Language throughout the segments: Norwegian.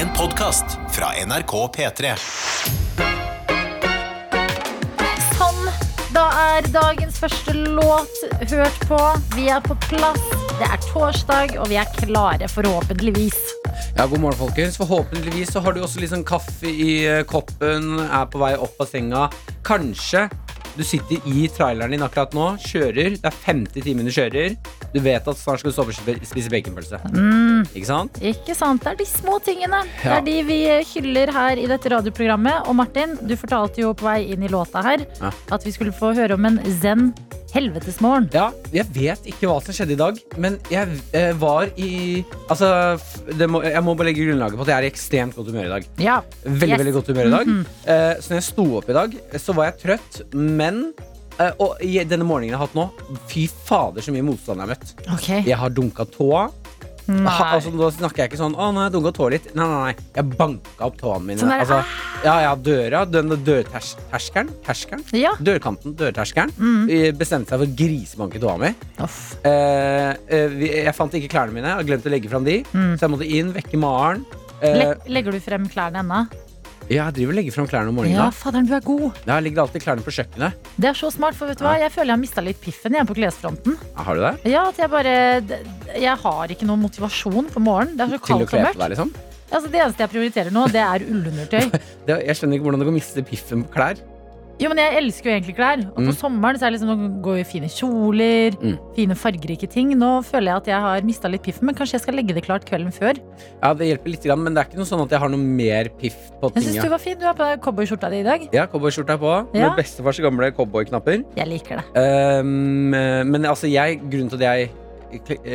En podkast fra NRK P3. Sånn, da er dagens første låt hørt på. Vi er på plass. Det er torsdag, og vi er klare, forhåpentligvis. Ja, God morgen, folkens. Forhåpentligvis så har du også litt sånn kaffe i eh, koppen, er på vei opp av senga. Kanskje du sitter i traileren din akkurat nå, kjører. Det er 50 timer du kjører. Du vet at snart skal du stoppe og spise baconpølse. Ikke sant? Ikke sant? Det er de små tingene. Det er de vi hyller her i dette radioprogrammet. Og Martin, du fortalte jo på vei inn i låta her Ja. at vi skulle få høre om en zen helvetesmorgen. Ja, jeg vet ikke hva som skjedde i dag, men jeg eh, var i Altså, det må, jeg må bare legge grunnlaget på at jeg er i ekstremt godt humør i dag. Ja. Veldig, Yes. veldig godt humør i dag. eh, så når jeg sto opp i dag, så var jeg trøtt, men eh, Og denne morgenen jeg har hatt nå, fy fader så mye motstand jeg har møtt. Okay. Jeg har dunka tåa. Ha, altså, da snakker jeg ikke sånn 'Å, nå har jeg dunka tåa litt'. Nei, nei, nei. Jeg banka opp tåene mine. Sånn der, altså, ja, ja, døra. Den dørterskelen. Terskelen. Ja. Dørkanten. Dørterskelen. Mm. Bestemte seg for å grisebanke tåa mi. Eh, eh, jeg fant ikke klærne mine. Jeg glemte å legge fram de. Mm. Så jeg måtte inn, vekke Maren. Eh, Le legger du frem klærne ennå? Ja, jeg driver og legger fram klærne om morgenen. Ja, faderen, du er god. Der ligger alltid klærne på kjøkkenet. Det er så smart, for vet du hva? Jeg føler jeg har mista litt piffen igjen på klesfronten. Ja, Har du det? Ja, at jeg bare Jeg har ikke noen motivasjon på morgenen. Det er så kaldt og mørkt. deg, liksom? Altså, det eneste jeg prioriterer nå, det er ullundertøy. Jeg skjønner ikke hvordan du kan miste piffen på klær. Jo, men jeg elsker jo egentlig klær. Og på Mm. sommeren så er det liksom, går jo fine kjoler, Mm. fine fargerike ting. Nå føler jeg at jeg har mista litt piffen, men kanskje jeg skal legge det klart kvelden før. Ja, det hjelper litt, men det er ikke noe sånn at jeg har noe mer piff på Jeg ting. syns du var fin. Du har på deg cowboyskjorta di i dag. Ja, cowboyskjorta er på. Ja. Med bestefars gamle cowboyknapper. Jeg liker det. Um, men altså, jeg, grunnen til at jeg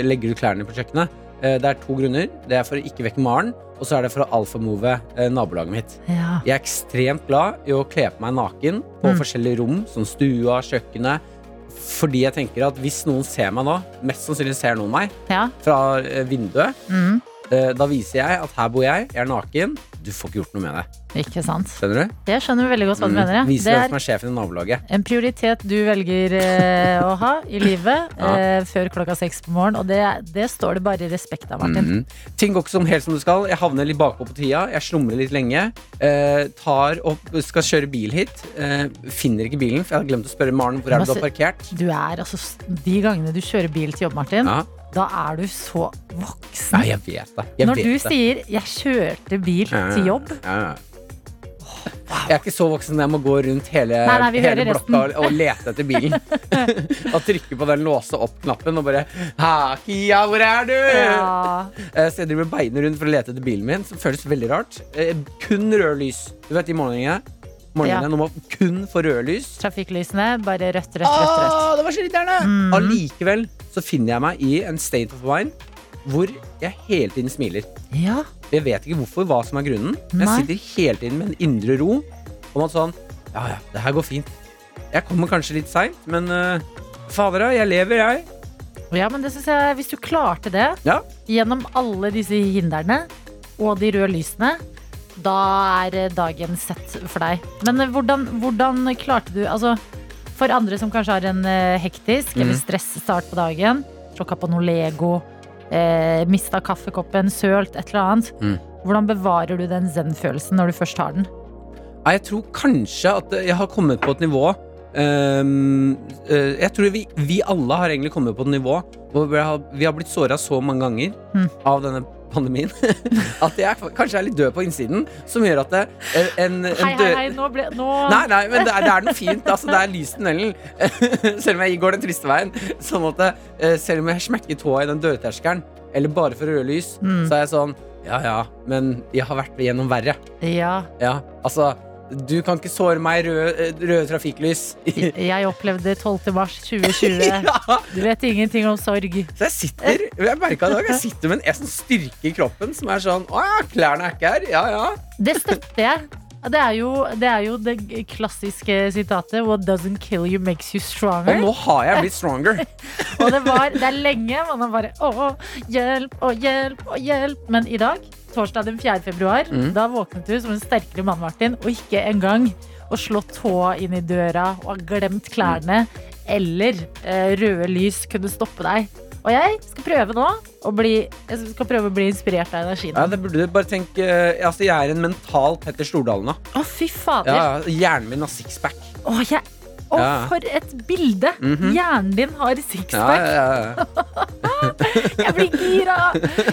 legger ut klærne på kjøkkenet, det er to grunner. Det er for å ikke vekke Maren, og så er det for å alfamove eh, nabolaget mitt. Ja. Jeg er ekstremt glad i å kle på meg naken på Mm. forskjellige rom, som stua, kjøkkenet. Fordi jeg tenker at hvis noen ser meg nå, mest sannsynlig ser noen meg ja. fra eh, vinduet, Mm. Eh, da viser jeg at her bor jeg, jeg er naken. Du får ikke gjort noe med det. Ikke sant. Skjønner du? Jeg skjønner veldig godt hva du Mm. mener. Ja. Viser Det hvem som er sjefen i nabolaget. en prioritet du velger eh, å ha i livet Ja. eh, før klokka seks på morgenen, og det, det står det bare i respekt av, Martin. Mhm. Ting går ikke som helt som du skal. Jeg havner litt bakpå på tida. Jeg slumrer litt lenge. Eh, tar og skal kjøre bil hit. Eh, finner ikke bilen, for jeg hadde glemt å spørre Maren hvor er det du har parkert. Du er altså De gangene du kjører bil til jobb, Martin, Ja. Da er du så voksen. Ja, jeg vet det. Jeg Når vet du det. sier 'jeg kjørte bil til jobb', ja, ja. Jeg er ikke så voksen jeg må gå rundt hele, Nei, nei, hele blokka og, og lete etter bilen. og trykke på den låse opp-knappen og bare Ha, Kia, hvor er du? ja. Eh, Så jeg driver beinet rundt for å lete etter bilen min, som føles veldig rart. Eh, Kun lys. Du vet de morgenene? Morgenene Ja. Må kun få røde lys. Trafikklysene, bare rødt, rødt, rødt. rødt. Ah, det var så irriterende! Mm. Allikevel så finner jeg meg i en state of mind hvor jeg hele tiden smiler. Ja. Jeg vet ikke hvorfor, hva som er grunnen. Men jeg sitter hele tiden med en indre ro. Om at sånn Ja, ja, det her går fint. Jeg kommer kanskje litt seint, men uh, fader jeg lever, jeg. ja, men det synes jeg Hvis du klarte det Ja. gjennom alle disse hindrene og de røde lysene, da er eh, dagen sett for deg. Men eh, hvordan, hvordan klarte du Altså, for andre som kanskje har en eh, hektisk eller Mhm. stressstart på dagen, tråkka på noe Lego, eh, mista kaffekoppen, sølt, et eller annet. Mm. Hvordan bevarer du den zen-følelsen når du først har den? Jeg tror kanskje at jeg har kommet på et nivå Um, uh, Jeg tror vi, vi alle har egentlig kommet på et nivå hvor vi har, vi har blitt såra så mange ganger Mm. av denne pandemien at jeg er- kanskje er litt død på innsiden, som gjør at det, eh, en, en Hei, hei, hei, nå ble nå... Nei, nei, men det er, det er noe fint. Altså, det er lys i tunnelen. Selv om jeg går den triste veien. Sånn at eh, selv om jeg smekker tåa i den dørterskelen, eller bare for røde lys, Mm. så er jeg sånn Ja ja, men jeg har vært gjennom verre. Ja. Ja, altså Du kan ikke såre meg røde, røde trafikklys. Jeg opplevde 12. mars 2020. ja, Du vet ingenting om sorg. så jeg sitter Jeg merket i dag, jeg sitter med en sånn styrke i kroppen som er sånn Å ja, klærne er ikke her. Ja ja. Det støtter jeg. Det er, jo, det er jo det klassiske sitatet 'What doesn't kill you makes you stronger'. Og nå har jeg blitt stronger. Og det, var, det er lenge man har bare 'Å, hjelp og hjelp og hjelp'. Men i dag, torsdag den 4. februar, Mm. da våknet du som en sterkere mann, Martin, og ikke engang å slå tåa inn i døra og ha glemt klærne eller eh, røde lys kunne stoppe deg. Og jeg skal prøve nå å bli, jeg skal prøve å bli inspirert av energien. Ja, det burde du bare tenke eh, Altså, jeg er en mental Petter Stordalen nå. Å, fy fader. Ja, hjernen min har sixpack. Å, jeg, Ja. for et bilde! Mhm. Hjernen din har sixpack. ja, ja. Jeg blir gira!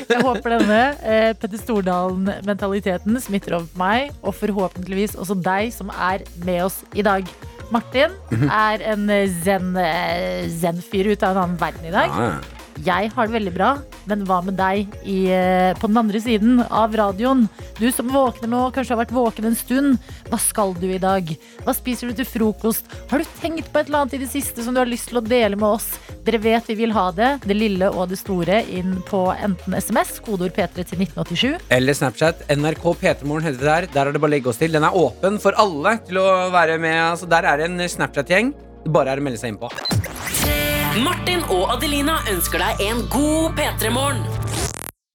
Jeg håper denne eh, Petter Stordalen-mentaliteten smitter over på meg, og forhåpentligvis også deg som er med oss i dag. Martin Mhm. er en eh, zen, eh, zen-fyr ut av en annen verden i dag. ja, ja. Jeg har det veldig bra, men hva med deg i, eh, på den andre siden av radioen? Du som våkner nå, kanskje har vært våken en stund. Hva skal du i dag? Hva spiser du til frokost? Har du tenkt på et eller annet i det siste som du har lyst til å dele med oss? Dere vet vi vil ha det, det lille og det store, inn på enten SMS, kodeord P3 til 1987. Eller Snapchat. NRK P3morgen heter det der. Der er det bare å legge oss til. Den er åpen for alle til å være med. Altså, der er det en Snapchat-gjeng. Bare er å melde seg innpå. Martin og Adelina ønsker deg en god P3-morgen.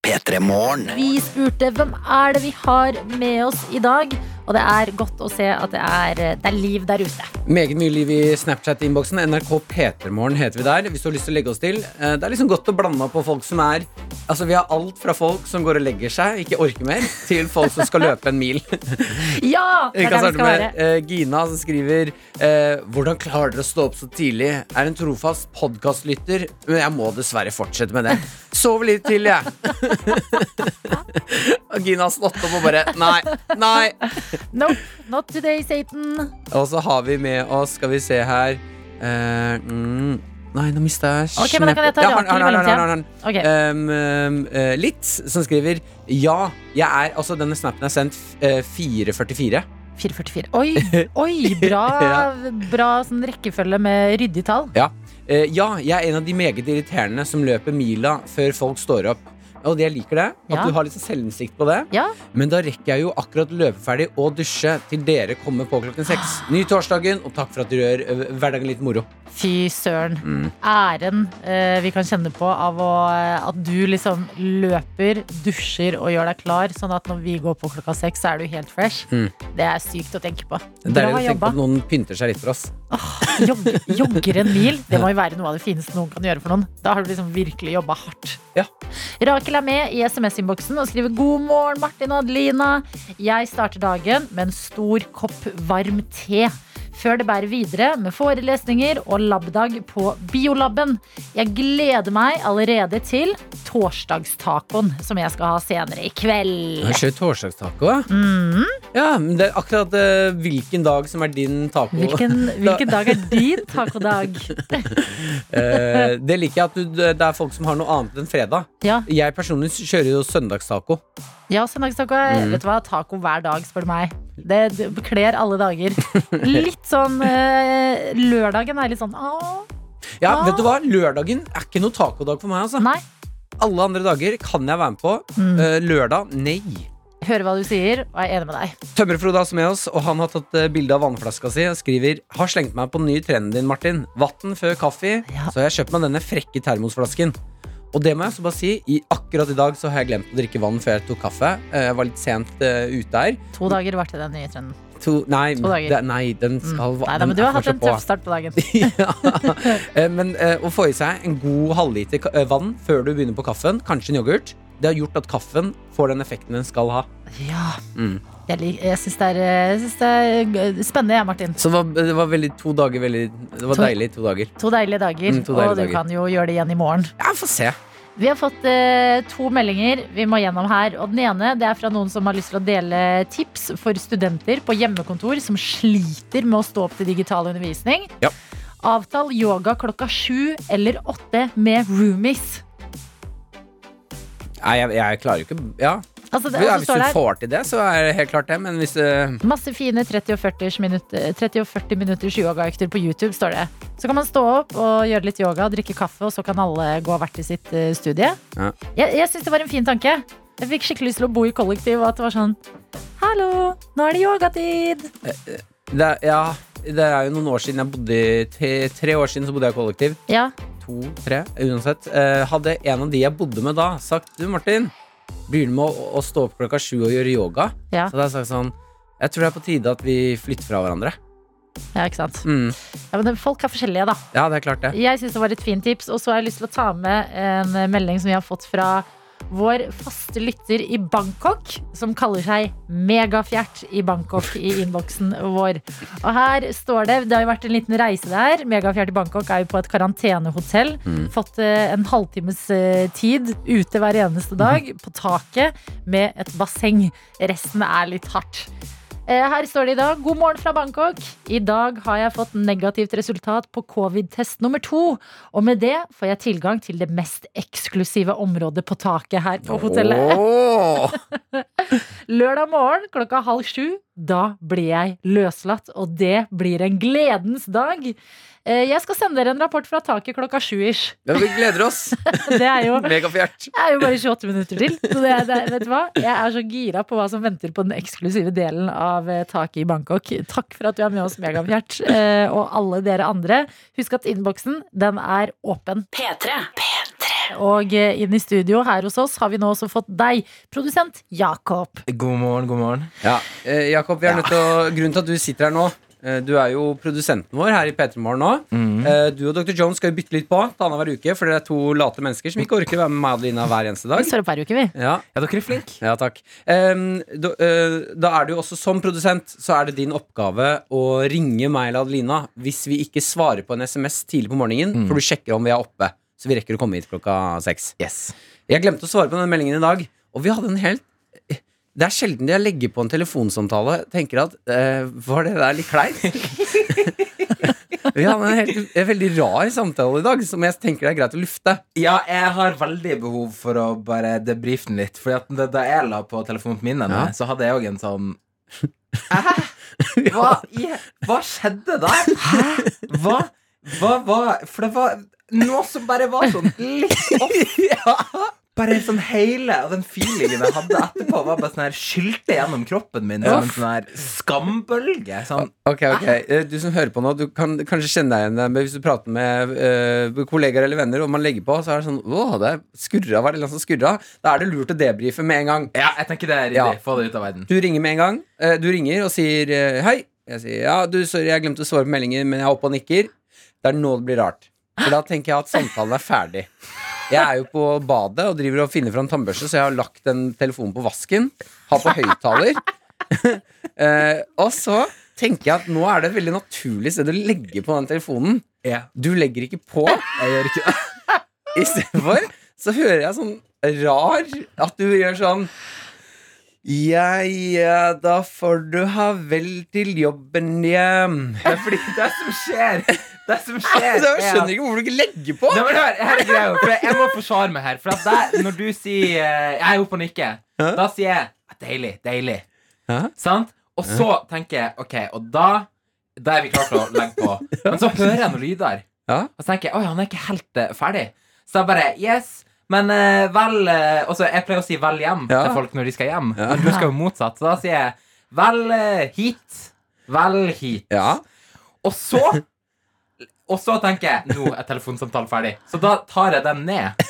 P3 Morgen. Vi spurte hvem er det vi har med oss i dag, og det er godt å se at det er, det er liv der ute. Meget mye liv i Snapchat-innboksen. NRK P3morgen heter vi der. Hvis du har lyst til å legge oss til. Eh, Det er liksom godt å blande på folk som er Altså Vi har alt fra folk som går og legger seg, ikke orker mer, til folk som skal løpe en mil. Ja! Det er der vi skal være. eh, Gina som skriver eh, Hvordan klarer dere å stå opp så tidlig? Er en trofast podkastlytter, men jeg må dessverre fortsette med det. Sov litt til, jeg. og Gina har stått opp og bare Nei, nei. Nope, not today, Satan. Og så har vi med oss, skal vi se her uh, mm, Nei, nå mista jeg Ok, men da kan jeg ta Ja, han- han- han-. Um, um, eh, Litz som skriver Ja, jeg er Altså, denne snappen er sendt uh, 444. 444. Oi, oi bra, Ja. bra sånn rekkefølge med ryddig tall. Ja. Eh, ja, jeg er en av de meget irriterende som løper mila før folk står opp. Og jeg liker det, at Ja. du har litt selvinnsikt på det. Ja, Men da rekker jeg jo akkurat løpe ferdig og dusje til dere kommer på klokken seks. Ny torsdagen, og takk for at du gjør eh, hverdagen litt moro. fy søren. Mm. Æren eh, vi kan kjenne på av å, eh, at du liksom løper, dusjer og gjør deg klar, sånn at når vi går på klokka seks, så er du helt fresh. Mm. Det er sykt å tenke på. Det er det å tenke på at noen pynter seg litt for oss. Jogg, jogger en mil, det må jo være noe av det fineste noen kan gjøre for noen. Da har du liksom virkelig jobba hardt. Ja. Rakel er med i SMS-innboksen og skriver God morgen, Martin og Adelina. Jeg starter dagen med en stor kopp varm te. Før det bærer videre med forelesninger og labdag på Biolaben. Jeg gleder meg allerede til torsdagstacoen som jeg skal ha senere i kveld. Jeg kjører torsdagstaco, ja. Mm. ja. Men det er akkurat uh, hvilken dag som er din taco. Hvilken, hvilken dag er din tacodag? uh, det liker jeg at du, det er folk som har noe annet enn fredag. Ja, Jeg personlig kjører jo søndagstaco. Ja, søndagstaco er Mm. vet du hva, taco hver dag, spør du meg. Det, bekler kler alle dager. Litt sånn eh, Lørdagen er litt sånn åh, Ja, vet du hva? Lørdagen er ikke noe tacodag for meg. Altså. Nei. Alle andre dager kan jeg være med på. Mm. Eh, lørdag, nei. Hører hva du sier, og er enig med deg. Tømmerfrode er også med oss, og han har tatt eh, bilde av vannflaska si og skriver Har slengt meg på den nye trenden din, Martin. Vatten før kaffe. Ja. Så har jeg kjøpt meg denne frekke termosflasken. Og det må jeg så bare si, i, akkurat i dag så har jeg glemt å drikke vann før jeg tok kaffe. Eh, Jeg var litt sent uh, ute her. To dager varte den nye trenden. To, nei, To det, nei, den skal Mm. Nei, da, men du har hatt en tøff start på dagen. ja. Eh, Men uh, å få i seg en god halvliter vann før du begynner på kaffen, kanskje en yoghurt, det har gjort at kaffen får den effekten den skal ha. Ja. Mm. Jeg, lik- jeg syns det, det er spennende, jeg, Martin. Så det var, det var veldig to dager veldig, Det var To- deilig to dager. To deilige dager, Mm, to deilige og du kan jo gjøre det igjen i morgen. Ja, få se. Vi har fått eh, to meldinger vi må gjennom her. Og Den ene det er fra noen som har lyst til å dele tips for studenter på hjemmekontor som sliter med å stå opp til digital undervisning. Ja. Avtal yoga klokka sju eller åtte med roomies. Nei, jeg, jeg klarer jo ikke Ja, Altså, det, ja Hvis står du det får til det, så er det helt klart det. Men hvis uh... Masse fine 30 og 40 minutter, 30 og 40 minutters yogaøkter på YouTube, står det. Så kan man stå opp og gjøre litt yoga, drikke kaffe, og så kan alle gå hvert til sitt eh, studie. Ja. Jeg, jeg syns det var en fin tanke. Jeg fikk skikkelig lyst til å bo i kollektiv, og at det var sånn Hallo, nå er det yogatid! det, er- Ja, det er jo noen år siden jeg bodde i tre, tre år siden så bodde jeg i kollektiv. Ja, To, tre, uansett. Eh, hadde en av de jeg bodde med da, sagt Du, Martin, du med å, å stå opp klokka sju og gjøre yoga? ja. Så det jeg sagt sånn Jeg tror det er på tide at vi flytter fra hverandre. Ja, ikke sant. Mm. Ja, men folk er forskjellige, da. Ja, det er klart det. Jeg syns det var et fint tips, og så har jeg lyst til å ta med en melding som vi har fått fra vår faste lytter i Bangkok, som kaller seg Megafjert i Bangkok i innboksen vår. Og her står det Det har jo vært en liten reise der. Megafjert i Bangkok er jo på et karantenehotell. Fått eh, en halvtimes eh, tid ute hver eneste dag på taket med et basseng. Resten er litt hardt. Eh, Her står det i dag God morgen fra Bangkok. I dag har jeg fått negativt resultat på covid-test nummer to. Og med det får jeg tilgang til det mest eksklusive området på taket her på hotellet. Oh. Lørdag morgen klokka halv sju. Da blir jeg løslatt, og det blir en gledens dag. Eh, Jeg skal sende dere en rapport fra taket klokka sju-ish. Ja, vi gleder oss. Det er jo Megafjert. det er jo bare 28 minutter til. Så det, er- det, vet du hva? Jeg er så gira på hva som venter på den eksklusive delen av eh, taket i Bangkok. Takk for at du er med oss, Megafjert, eh, og alle dere andre. Husk at innboksen, den er åpen. P3. Og eh, inn i studio her hos oss har vi nå også fått deg, produsent Jakob. God morgen, god morgen. Ja, eh, Jakob, vi er nødt til å Grunnen til at du sitter her nå Du er jo produsenten vår her i P3 Morgen nå. Mm. Eh, Du og Dr. Jones skal jo bytte litt på annenhver uke, for dere er to late mennesker som ikke orker å være med meg og Adelina hver eneste Vi dag. står opp hver uke, vi. Ja, Ja, dere er flinke. ja takk. Da, eh, da er det jo også som produsent Så er det din oppgave å ringe meg eller Adelina hvis vi ikke svarer på en SMS tidlig på morgenen, for du sjekker om vi er oppe. Så vi rekker å komme hit klokka seks. Yes. Jeg glemte å svare på den meldingen i dag, og vi hadde en helt Det er sjelden jeg legger på en telefonsamtale tenker at eh, Var det der litt kleint? vi hadde en, helt, en veldig rar samtale i dag som jeg tenker det er greit å lufte. Ja, jeg har veldig behov for å bare debrife den litt. Fordi da- jeg la på telefonen min, Ja. så hadde jeg òg en sånn Hæ? Hva, hva skjedde der? Hæ? Hva, hva, var For det var noe som bare var sånn litt off. Bare sånn hele Og den feelingen jeg hadde etterpå, var bare sånn her skylte gjennom kroppen min som en sånn her skambølge. Sånn Ok, ok Eh, Du som hører på nå, du kan kanskje kjenne deg igjen men hvis du prater med uh, kollegaer eller venner, og man legger på, så er det sånn Åh, det skurra, var det noe som skurra? Da er det lurt å debrife med en gang. Ja, jeg tenker det er Ja. Få det ut av verden. Du ringer med en gang. Uh, Du ringer og sier uh, hei. Jeg sier ja, du, sorry, jeg glemte å svare på meldingen, men jeg er oppe og nikker. Det er nå det blir rart. For da tenker jeg at samtalen er ferdig. Jeg er jo på badet og driver og finner fram tannbørste, så jeg har lagt den telefonen på vasken. Har på høyttaler. Eh, og så tenker jeg at nå er det et veldig naturlig sted å legge på den telefonen. Ja. Du legger ikke på. Jeg gjør ikke det. Istedenfor så hører jeg sånn rar at du gjør sånn Ja, ja, da får du ha vel til jobben hjem. Det er fordi det er som skjer Det som skjer Altså, jeg er skjønner ikke hvorfor du ikke legger på. Nei, men hør, her er greia, for Jeg må forsvare meg her. For at der, Når du sier eh, 'jeg er oppe og nikker', Ja. da sier jeg 'deilig', deilig. Ja. Sant? Og så tenker jeg OK, og da Da er vi klare til å legge på. Men så hører jeg noen lyder, Ja. og så tenker jeg 'oi, han er ikke helt uh, ferdig'. Så jeg bare 'yes'. Men uh, vel uh, Og så Jeg pleier å si 'vel hjem' Ja. til folk når de skal hjem. Ja. Men du skal jo motsatt. Så da sier jeg 'vel uh, hit'. Vel hit. ja. Og så Og så tenker jeg Nå er telefonsamtalen ferdig. Så da tar jeg den ned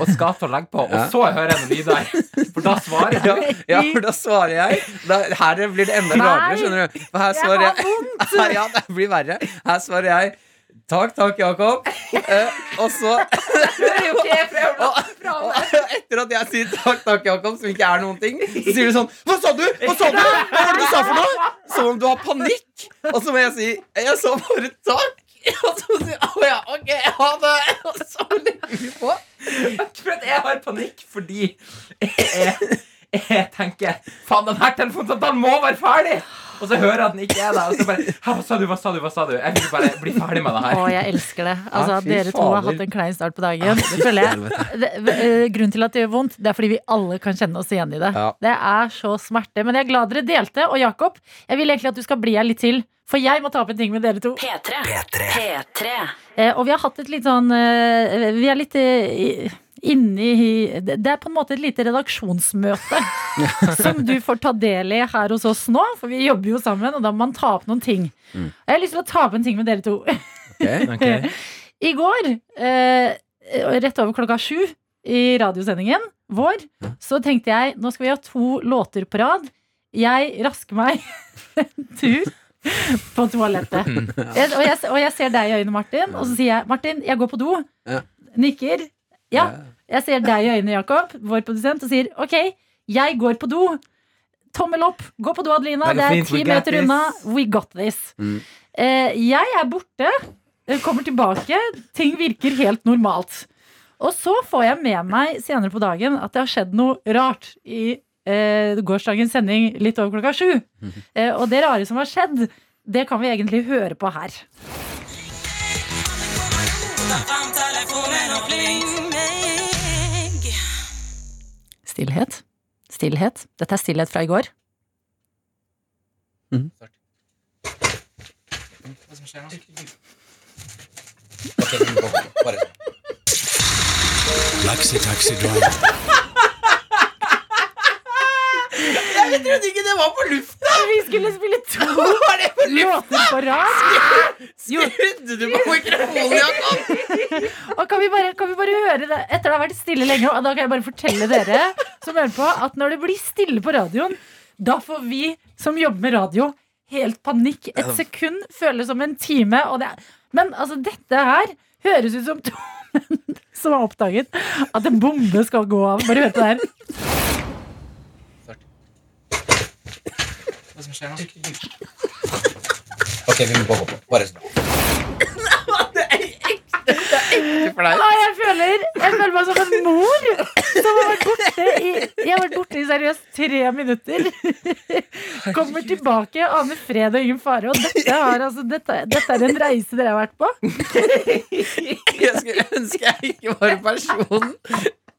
og skal til å legge på. Og så hører jeg noen lyder. For da svarer jeg. ja, for da svarer jeg. Da, her blir det enda rarere, skjønner du. For her svarer jeg Ja, det blir verre. Her svarer jeg Takk, takk, Jakob. Eh, og så og, og etter at jeg sier takk, takk, Jakob, som ikke er noen ting, så sier du sånn Hva sa du? Hva sa du? Hva var det du sa for noe? Som om du har panikk. Og så må jeg si Jeg sa bare takk. Og så sier jeg å ja, ok, ha det. Og så legger vi på. At jeg har panikk fordi jeg, jeg tenker Faen, den her telefonsamtalen må være ferdig! Og så hører jeg at den ikke er der. Og så bare Hva sa du? Hva sa du? Hva sa du? Jeg vil bare bli ferdig med det Å, her. jeg elsker det. Altså, Ja, dere to har hatt en klein start på dagen. Det føler jeg. Det, eh, grunnen til at det gjør vondt, det er fordi vi alle kan kjenne oss igjen i det. Ja. Det er så smerte. Men jeg er glad dere delte. Og Jakob, jeg vil egentlig at du skal bli her litt til. For jeg må ta opp en ting med dere to. P3. P3. P3. Eh, og vi har hatt et litt sånn eh, Vi er litt eh, inne i Det er på en måte et lite redaksjonsmøte som du får ta del i her hos oss nå. For vi jobber jo sammen, og da må man ta opp noen ting. Jeg har lyst til å ta opp en ting med dere to. okay, okay. I går, eh, rett over klokka sju i radiosendingen vår, så tenkte jeg nå skal vi ha to låter på rad. Jeg rasker meg en tur på toalettet. Jeg, og, jeg, og jeg ser deg i øynene, Martin, og så sier jeg Martin, jeg går på do. Ja. Nikker. Ja. Jeg ser deg i øynene, Jakob, vår produsent, og sier OK, jeg går på do. Tommel opp. Gå på do, Adelina. Det er ti meter unna. We got this. Mm. Eh, jeg er borte. Kommer tilbake. Ting virker helt normalt. Og så får jeg med meg senere på dagen at det har skjedd noe rart i eh, gårsdagens sending litt over klokka sju. Eh, og det rare som har skjedd, det kan vi egentlig høre på her. Stillhet. Stillhet. Dette er stillhet fra i går. Taxi, taxi driver. Jeg trodde ikke det var på lufta! Vi skulle spille to låter på rad. Skrudde du på mikrofonen, Jakob? Og kan vi, bare, kan vi bare høre det Etter det har vært stille lenge Og da kan jeg bare fortelle dere Som hører på At når det blir stille på radioen Da får vi som jobber med radio Helt panikk Et sekund føles som en time og det er, Men altså dette her Høres ut som to menn Som har oppdaget At en bombe skal gå av Bare hør på det her Hva som skjer nå? Ok, vi må gå på. Bare sånn. Ah, jeg, føler, jeg føler meg som en mor Som har vært borte i Jeg har vært borte i seriøst tre minutter. Kommer tilbake, aner fred og ingen fare Og dette, har, altså, dette, dette er en reise dere har vært på. Jeg skulle ønske jeg ikke var personen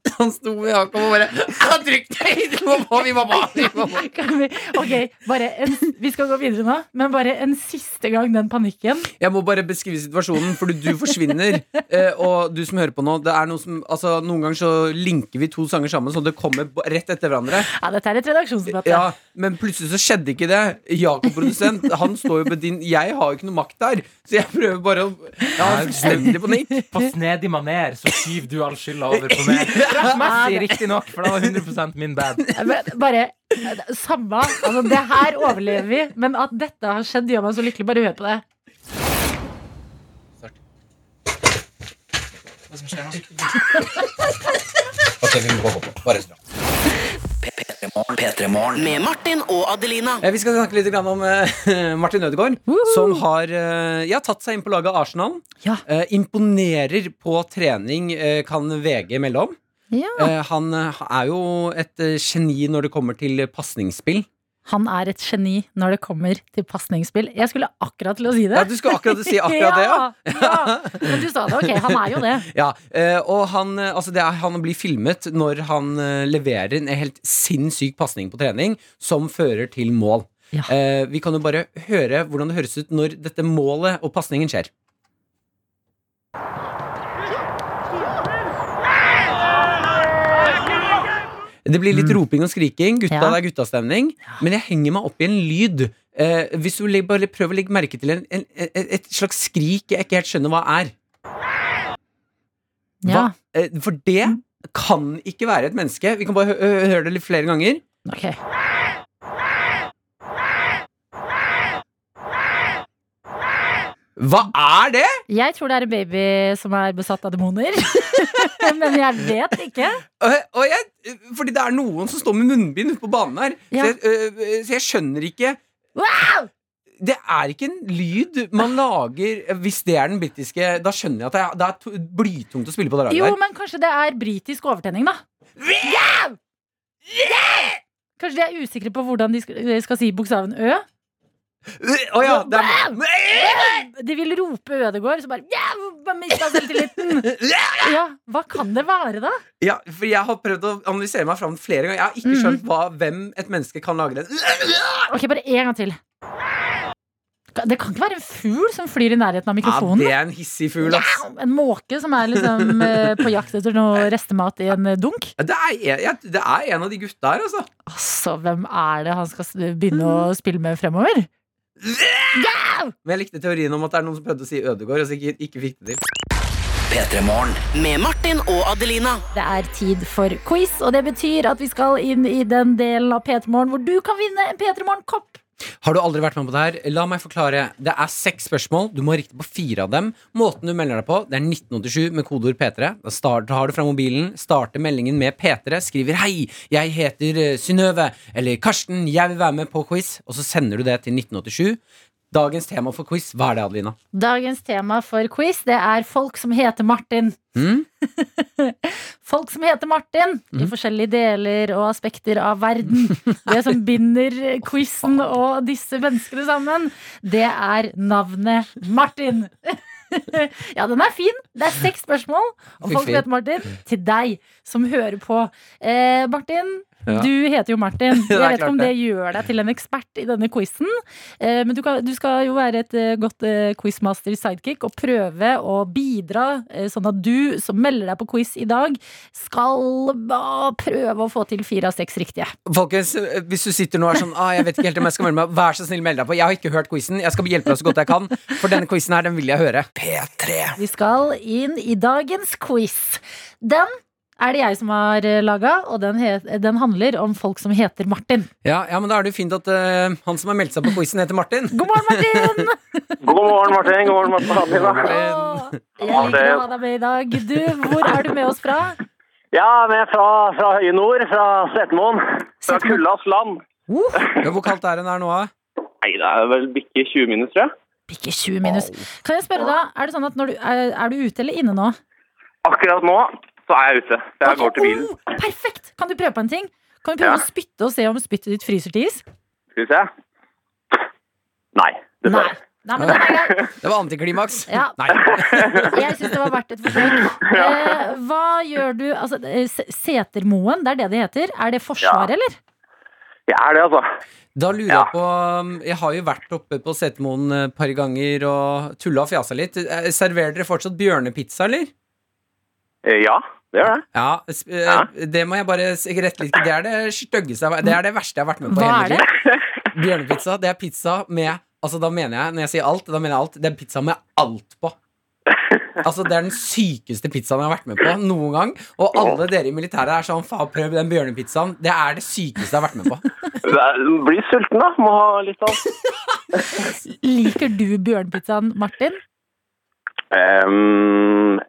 som sto med Jakob og bare Han Trykk deg! Du må på! Vi må på! Vi må på. Vi, ok, bare en, vi skal gå videre nå Men bare en siste gang den panikken Jeg må bare beskrive situasjonen, fordi du forsvinner. eh, og du som hører på nå, det er noe som Altså, noen ganger så linker vi to sanger sammen, så det kommer rett etter hverandre. Ja, dette er et redaksjonsmøte Ja, Men plutselig så skjedde ikke det. Jakob, produsent, han står jo på din Jeg har jo ikke noe makt der, så jeg prøver bare å Jeg har fullstendig panikk. På snedig maner så skyver du all skylda over på meg. Rettmessig, riktignok, for det var 100 min bad. Men Bare, samme altså, Det her overlever vi Men at dette har skjedd gjør meg så lykkelig Bare hør på det Ok, vi må gå på. Bare. P3 Med Martin og Adelina. Eh, Vi skal snakke litt om eh, Martin Ødegaard, som har eh, ja, tatt seg inn på laget Arsenal. Ja. Imponerer på trening, kan VG melde om. Ja. Eh, han eh, er jo et eh, geni når det kommer til pasningsspill. Han er et geni når det kommer til pasningsspill. Jeg skulle akkurat til å si det. Ja, du skulle akkurat si akkurat det, ja. ja. Men du sa det, ok. Han er jo det. Ja, eh, og han, eh, altså det er, han blir filmet når han eh, leverer en helt sinnssyk pasning på trening som fører til mål. Ja. Eh, vi kan jo bare høre hvordan det høres ut når dette målet og pasningen skjer. Det blir litt roping og skriking. Gutta, Ja. det er guttastemning. Men jeg henger meg opp i en lyd. Eh, hvis du bare prøver å legge merke til en, en, et, et slags skrik jeg ikke helt skjønner hva er. Hva? Eh, For det kan ikke være et menneske. Vi kan bare hø hø høre det litt flere ganger. Ok. Hva er det?! Jeg tror det er en baby som er besatt av demoner. Men jeg vet ikke. Og, jeg, fordi det er noen som står med munnbind ute på banen her. Ja. Så, jeg, øh, så jeg skjønner ikke Wow! Det er ikke en lyd man lager hvis det er den britiske. Da skjønner jeg at det er, det blytungt å spille på det Jo, der. men kanskje det er britisk overtenning, da. Kanskje de er usikre på hvordan de skal, skal si bokstaven Ø. Å ja, det er, De vil rope Ødegård, så bare yeah, mista selvtilliten. Ja, hva kan det være, da? ja, for jeg har prøvd å analysere meg fram flere ganger. Jeg har ikke Mhm. skjønt hva, hvem et menneske kan lage den. Ok, bare en gang til. Det kan ikke være en fugl som flyr i nærheten av mikrofonen. Ja, det er en hissig fugl, ass. Ja, en måke som er liksom eh, på jakt etter noe restemat i en eh, dunk. Det er, det er en av de gutta her, altså. Altså, hvem er det han skal begynne å spille med fremover? Men jeg likte teorien om at det er noen som prøvde å si Ødegård, og så ikke, ikke fikk det til. Med Martin og Adelina. Det er tid for quiz, og det betyr at vi skal inn i den delen av P3 Morgen hvor du kan vinne en P3 Morgen-kopp Har du aldri vært med på det her? La meg forklare. Det er seks spørsmål. Du må rikte på fire av dem. Måten du melder deg på, det er 1987 med kodeord P3. Da tar du fra mobilen, starter meldingen med P3, skriver 'Hei, jeg heter eh, Synnøve', eller 'Karsten, jeg vil være med på quiz', og så sender du det til 1987. Dagens tema for quiz, hva er det, Adelina? Dagens tema for quiz det er folk som heter Martin. Mm? Folk som heter Martin i forskjellige deler og aspekter av verden. Det som binder quizen og disse menneskene sammen, det er navnet Martin. Ja, den er fin. Det er seks spørsmål om folk som heter Martin, til deg som hører på. Eh, Martin, Ja. du heter jo Martin. Jeg vet ikke om det gjør deg til en ekspert i denne quizen, eh, men du, kan, du skal jo være et eh, godt eh, quizmaster sidekick og prøve å bidra, sånn at du som melder deg på quiz i dag, skal prøve å få til fire av seks riktige. Folkens, hvis du sitter nå og er sånn ah, Jeg vet ikke helt om jeg skal melde meg Vær så snill, meld deg på. Jeg har ikke hørt quizen. Jeg skal hjelpe deg så godt jeg kan. For denne quizen her, den vil jeg høre. P3. Vi skal inn i dagens quiz. Den er det jeg som har laga, og den, het, den handler om folk som heter Martin. Ja, ja, men da er det jo fint at uh, han som har meldt seg på quizen, heter Martin. God morgen, Martin! God morgen, Martin. God morgen, Martin. Jeg liker å ha deg med i dag. Du, hvor er du med oss fra? Ja, vi er fra, fra høye nord, fra Setermoen. Fra kuldas land. Ja, hvor kaldt er det der nå? da? Nei, det er vel bikke 20 minus, tror jeg. Bikke 20 minus. Kan jeg spørre deg, er det sånn at når du, er, er du ute eller inne nå? Akkurat nå så er jeg ute. Jeg går til bilen. Oh, perfekt! Kan du prøve på en ting? Kan du prøve Ja. å spytte og se om spyttet ditt fryser til is? Skal vi se. Nei. Nei. Nei, er grei. Det var antiklimaks. Ja. Nei. Jeg syns det var verdt et forsøk. Eh, hva gjør du altså, eh, Setermoen, det er det det heter. Er det Forsvaret, Ja. eller? Det er det, altså. Da lurer Ja. jeg på um, Jeg har jo vært oppe på Setermoen et par ganger og tulla og fjasa litt. Eh, Serverer dere fortsatt bjørnepizza, eller? Eh, Ja, det gjør det. Ja, eh, Ja. Det må jeg bare rette litt Det er det styggeste Det er det verste jeg har vært med på. i Hva hele er mitt det? liv. Bjørnepizza, det er pizza med Altså da mener jeg, Når jeg sier alt, da mener jeg alt. Det er pizza med alt på. Altså Det er den sykeste pizzaen jeg har vært med på noen gang. Og alle dere i militæret er sånn Faen, prøv den bjørnepizzaen. Det er det sykeste jeg har vært med på. Er- sulten, da. Må ha litt av Liker du bjørnepizzaen, Martin? Um,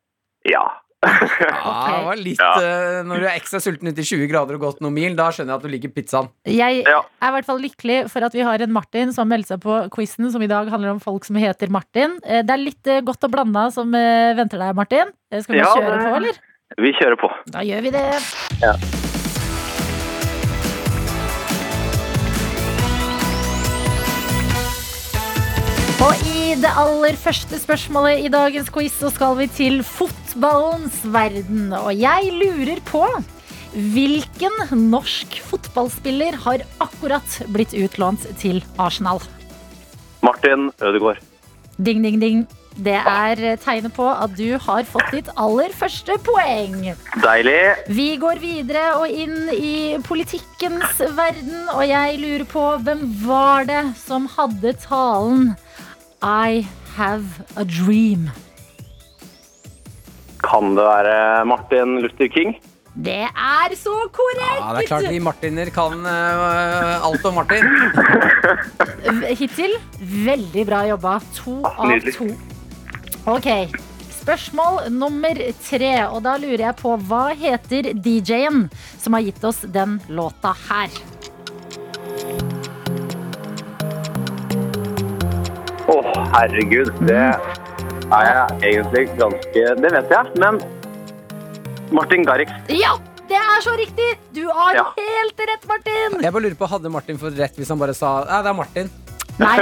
Ja. Ja, det var litt Ja. uh, Når du er ekstra sulten ute i 20 grader og gått noen mil, da skjønner jeg at du liker pizzaen. Jeg Ja. er i hvert fall lykkelig for at vi har en Martin som har meldt seg på quizen, som i dag handler om folk som heter Martin. Eh, Det er litt eh, godt og blanda som venter deg, Martin. Skal vi Ja, kjøre på, eller? Vi kjører på. Da gjør vi det. Ja. Og i det aller første spørsmålet i dagens quiz så skal vi til fotballens verden. Og jeg lurer på hvilken norsk fotballspiller har akkurat blitt utlånt til Arsenal? Martin Ødegaard. Ding, ding, ding. Det er tegnet på at du har fått ditt aller første poeng. Deilig. Vi går videre og inn i politikkens verden, og jeg lurer på hvem var det som hadde talen I have a dream? Kan det være Martin Luther King? Det er så korrekt! Ja, det er klart vi martiner kan uh, alt om Martin. Hittil veldig bra jobba. To av to. Ok, spørsmål nummer tre. Og da lurer jeg på hva heter DJ-en som har gitt oss den låta her? Å, herregud. Det er jeg egentlig ganske Det vet jeg, men Martin Garrix. Ja, det er så riktig! Du har Ja. helt rett, Martin! Jeg bare lurer på, Hadde Martin fått rett hvis han bare sa Ja, det er Martin? Nei.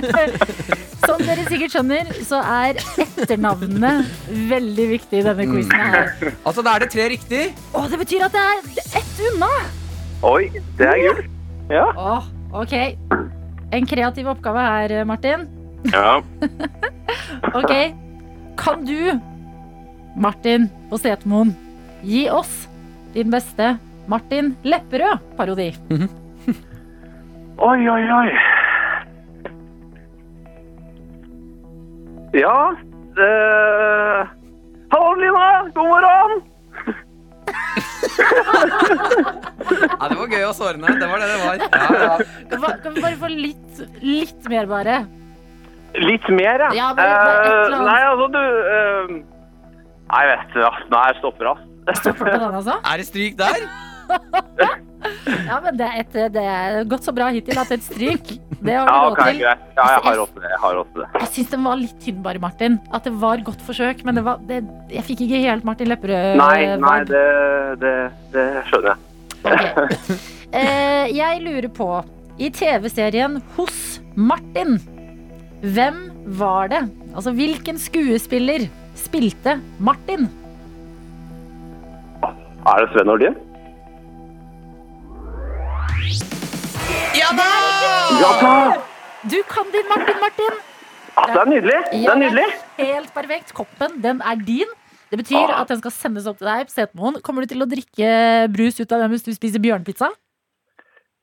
Som dere sikkert skjønner, så er etternavnene veldig viktig i denne quizen her. Altså, da er det tre riktig. Å, det betyr at det er ett unna! Oi, det er gull. Ja. Åh, ok. En kreativ oppgave her, Martin. ja. Ok. Kan du, Martin på Setermoen, gi oss din beste Martin Lepperød-parodi? Oi, oi, oi. Ja det... Hallo, Lina. God morgen. Ja, det var gøy å såre henne. Det var det det var. Ja, ja. Kan vi- bare få litt, litt mer, bare? Litt mer, ja. Ja, bare- bare Eh, nei, altså, du uh, Nei, vet du, ass, nei, jeg stopper, ass. Stopper du på den, altså? Er det stryk der? Ja, men det er, et, det er gått så bra hittil at et stryk, det har du Ja, råd okay, til. greit. Ja, jeg har råd til det. Jeg har råd til det. Jeg syns den var litt tynn, bare, Martin. At det var godt forsøk, men det var, det, jeg fikk ikke helt Martin Lepperød. Nei, nei, det, det, det skjønner jeg. Okay. Eh, jeg lurer på, i TV-serien Hos Martin, hvem var det? Altså, hvilken skuespiller spilte Martin? Er det Sven Nordin? Ja da! Ja da! Du kan din Martin, Martin! Ja, det er nydelig. Det er nydelig. Helt perfekt. Koppen, den er din. Det betyr Ah. at den skal sendes opp til deg på Setermoen. Kommer du til å drikke brus ut av den hvis du spiser bjørnpizza?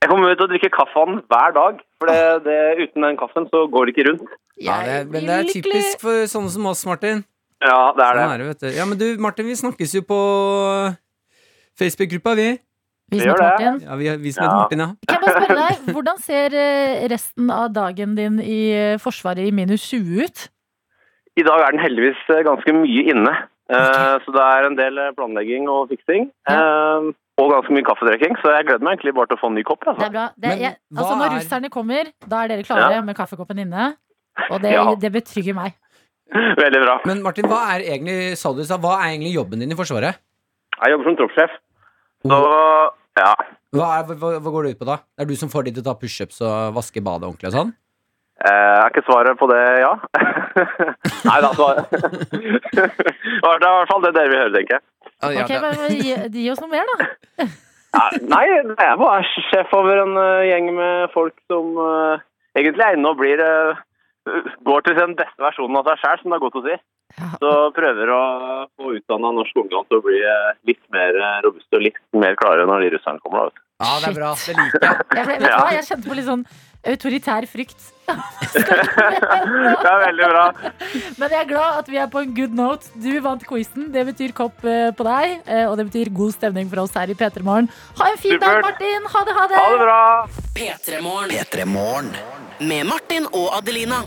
Jeg kommer til å drikke kaffen hver dag, for det, det, uten den kaffen så går det ikke rundt. Ja, det, men det er typisk for sånne som oss, Martin. Ja, det er Sånn det. er det. Ja, men du, Martin, vi snakkes jo på Facebook-gruppa, vi. Vi som heter. Martin. Ja, vi, vi som Ja. heter Martin, ja. Kan jeg bare spørre deg, Hvordan ser eh, resten av dagen din i eh, Forsvaret i minus 20 ut? I dag er den heldigvis eh, ganske mye inne. Okay. Så det er en del planlegging og fiksing. Ja. Og ganske mye kaffedrikking, så jeg gleder meg egentlig bare til å få en ny kopp. Det Altså. er bra. Det, jeg, altså Når er- russerne kommer, da er dere klare Ja. med kaffekoppen inne. Og det, Ja. det betrygger meg. Veldig bra. Men Martin, hva er egentlig, sa du, sa, hva er egentlig jobben din i Forsvaret? Jeg jobber som troppssjef. Så ja. Hva, er, hva, hva går det ut på da? Det er du som får de til å ta pushups og vaske badet ordentlig og sånn? Eh, Er ikke svaret på det ja? Nei da, svaret Det er i hvert fall det dere vil høre, tenker jeg. Ja, Ok, men gi, gi oss noe mer, da. Nei, jeg er bare sjef over en eh, gjeng med folk som uh, egentlig er inne og blir eh, Går til den beste versjonen av seg sjøl, som det er godt å si. Ja. Så prøver å få utdanna norsk ungdom til å bli eh, litt mer eh, robuste og litt mer klare når de russerne kommer. Da. ja, det er bra. Det liker jeg. Jeg, ble, vet du hva? jeg kjente på litt sånn autoritær frykt. Det er veldig bra. Men jeg er glad at vi er på en good note. Du vant quizen. Det betyr kopp eh, på deg. eh, Og det betyr god stemning for oss her i P3 Morgen. Ha en fin dag, Martin! Ha det, ha det! Ha det bra! P3 P3 Morgen. med Martin og Adelina.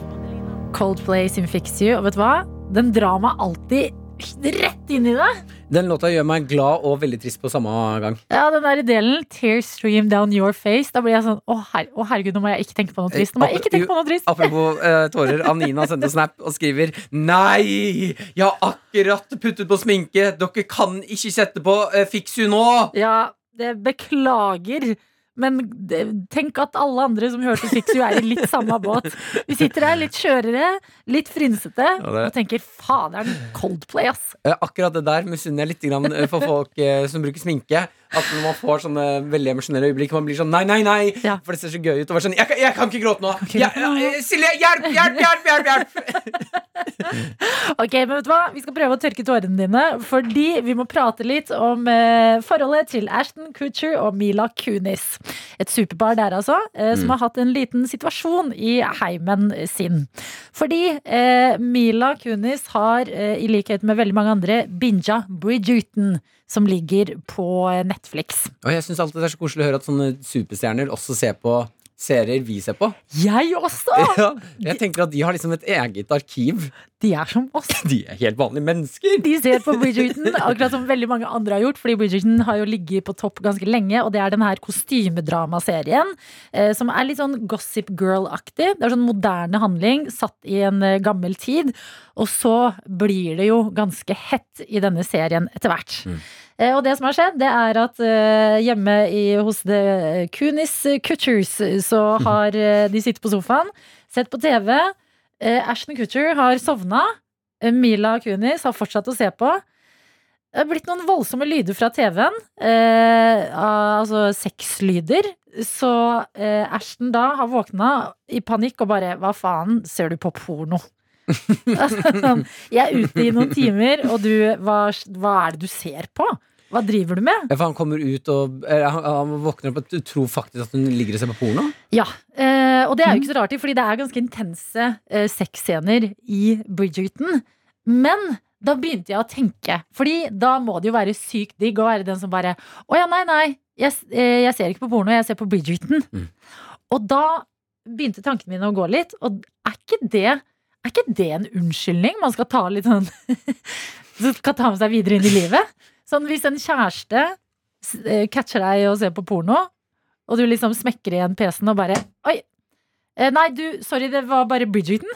Coldplay sin Fix You. Og vet du hva? Den drar meg alltid rett inn i det. Den låta gjør meg glad og veldig trist på samme gang. Ja, den der delen, Tears stream down your face. Da blir jeg sånn Å, her, å herregud, nå må jeg ikke tenke på noe trist. Nå må jeg ikke tenke på noe trist. Apropos uh, tårer. Anina sendte snap og skriver Nei! Jeg har akkurat puttet på sminke. Dere kan ikke sette på uh, Fix you nå! Ja, det beklager. Men tenk at alle andre som hørte Six You, er i litt samme båt. Vi sitter her litt skjørere, litt frynsete, ja, og tenker faderen, Coldplay, ass. Eh, akkurat det der misunner jeg litt eh, for folk eh, som bruker sminke. At når man får sånne veldig emosjonelle øyeblikk, man blir sånn nei, nei, nei. Ja. For det ser så gøy ut. Og være sånn, jeg, kan- jeg kan ikke gråte nå! Jeg, jeg, Silje, hjelp, hjelp, hjelp! hjelp, hjelp. Ok, men vet du hva? Vi skal prøve å tørke tårene dine, fordi vi må prate litt om eh, forholdet til Ashton Kutcher og Mila Kunis. Et superpar der, altså, eh, som har hatt en liten situasjon i heimen sin. Fordi eh, Mila Kunis har, eh, i likhet med veldig mange andre, binja Bridgerton, som ligger på Netflix. Og jeg syns alltid det er så koselig å høre at sånne superstjerner også ser på serier vi ser på. Jeg også! Ja, jeg tenker at de har liksom et eget arkiv. De er som oss. De er helt vanlige mennesker. De ser på Bridgerton, akkurat som veldig mange andre har gjort. Fordi Bridgerton har jo ligget på topp ganske lenge, og det er den her kostymedramaserien. Eh, som er litt sånn Gossip Girl-aktig. Det er sånn moderne handling satt i en eh, gammel tid. Og så blir det jo ganske hett i denne serien etter hvert. Eh, og det som har skjedd, det er at eh, hjemme i, hos The Kunis Kutchers så har eh, de sittet på sofaen, sett på TV. Eh, Ashton Kutcher har sovna. Eh, Mila Kunis har fortsatt å se på. Det er blitt noen voldsomme lyder fra TV-en. Eh, altså sexlyder. Så eh, Ashton da har våkna i panikk og bare Hva faen, ser du på porno? Jeg er ute i noen timer, og du hva, hva er det du ser på? Hva driver du med? For han kommer ut og han, han våkner opp og tror faktisk at hun ligger og ser på porno. Ja, eh, og det er jo ikke så rart, fordi det er ganske intense eh, sexscener i Bridgerton. Men da begynte jeg å tenke. Fordi da må det jo være sykt digg å være den som bare Å ja, nei, nei. Jeg, eh, jeg ser ikke på porno, jeg ser på Bridgerton. Mm. Og da begynte tankene mine å gå litt. Og er ikke det, er ikke det en unnskyldning man skal ta litt sånn skal ta med seg videre inn i livet? Sånn hvis en kjæreste eh, catcher deg og ser på porno, og du liksom smekker igjen PC-en og bare Oi! eh, Nei, du, sorry, det var bare Bridgerton.